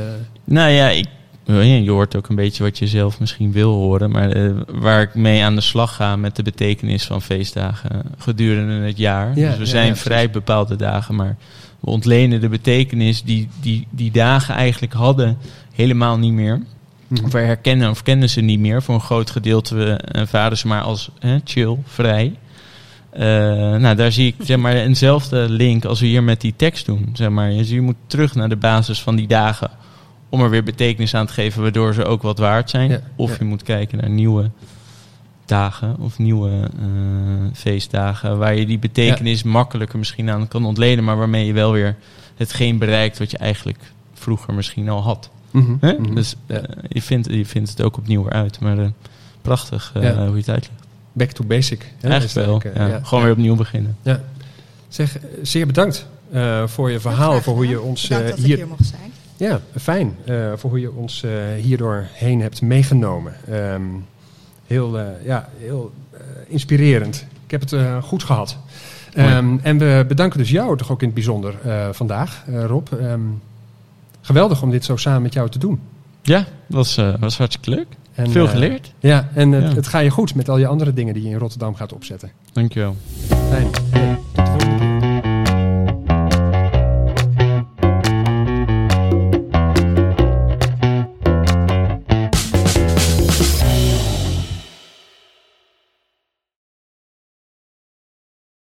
[SPEAKER 2] Nou ja, ik, je hoort ook een beetje wat je zelf misschien wil horen. Maar eh, waar ik mee aan de slag ga met de betekenis van feestdagen gedurende het jaar.
[SPEAKER 3] Ja,
[SPEAKER 2] dus we
[SPEAKER 3] ja,
[SPEAKER 2] zijn
[SPEAKER 3] ja,
[SPEAKER 2] vrij bepaalde dagen, maar we ontlenen de betekenis die die, die dagen eigenlijk hadden helemaal niet meer.
[SPEAKER 3] mhm.
[SPEAKER 2] Of we herkennen of kennen ze niet meer. Voor een groot gedeelte we ervaren ze maar als hè, chill, vrij. Eh, nou, daar zie ik zeg maar, eenzelfde link als we hier met die tekst doen. Zeg maar. Dus je moet terug naar de basis van die dagen om er weer betekenis aan te geven, waardoor ze ook wat waard zijn.
[SPEAKER 3] Ja,
[SPEAKER 2] of
[SPEAKER 3] ja.
[SPEAKER 2] je moet kijken naar nieuwe dagen of nieuwe eh, feestdagen, waar je die betekenis makkelijker misschien aan kan ontleden, maar waarmee je wel weer hetgeen bereikt wat je eigenlijk vroeger misschien al had.
[SPEAKER 3] Mhm,
[SPEAKER 2] Hè?
[SPEAKER 3] mhm.
[SPEAKER 2] Dus
[SPEAKER 3] Ja.
[SPEAKER 2] eh, je, vindt, je vindt het ook opnieuw weer uit. Maar eh, prachtig eh,
[SPEAKER 3] Ja.
[SPEAKER 2] hoe je het uitlegt.
[SPEAKER 3] Back to basic. hè,
[SPEAKER 2] Eigenlijk
[SPEAKER 3] het
[SPEAKER 2] wel.
[SPEAKER 3] eigenlijk,
[SPEAKER 2] ja.
[SPEAKER 3] ja.
[SPEAKER 2] Gewoon weer opnieuw beginnen.
[SPEAKER 3] Ja. Zeg, zeer bedankt eh, voor je verhaal, voor hoe je ons hier...
[SPEAKER 1] hier mocht zijn.
[SPEAKER 3] Ja, fijn. eh, voor hoe je ons eh, hierdoor heen hebt meegenomen. Ehm, heel eh, ja, heel inspirerend. Ik heb het goed gehad. Ehm, en we bedanken dus jou toch ook in het bijzonder vandaag, Rob. Ehm, geweldig om dit zo samen met jou te doen.
[SPEAKER 2] Ja, was, eh, was hartstikke leuk.
[SPEAKER 3] En,
[SPEAKER 2] Veel geleerd.
[SPEAKER 3] ja, en het,
[SPEAKER 2] Ja.
[SPEAKER 3] het ga je goed met al je andere dingen die je in Rotterdam gaat opzetten.
[SPEAKER 2] Dankjewel.
[SPEAKER 3] Fijn.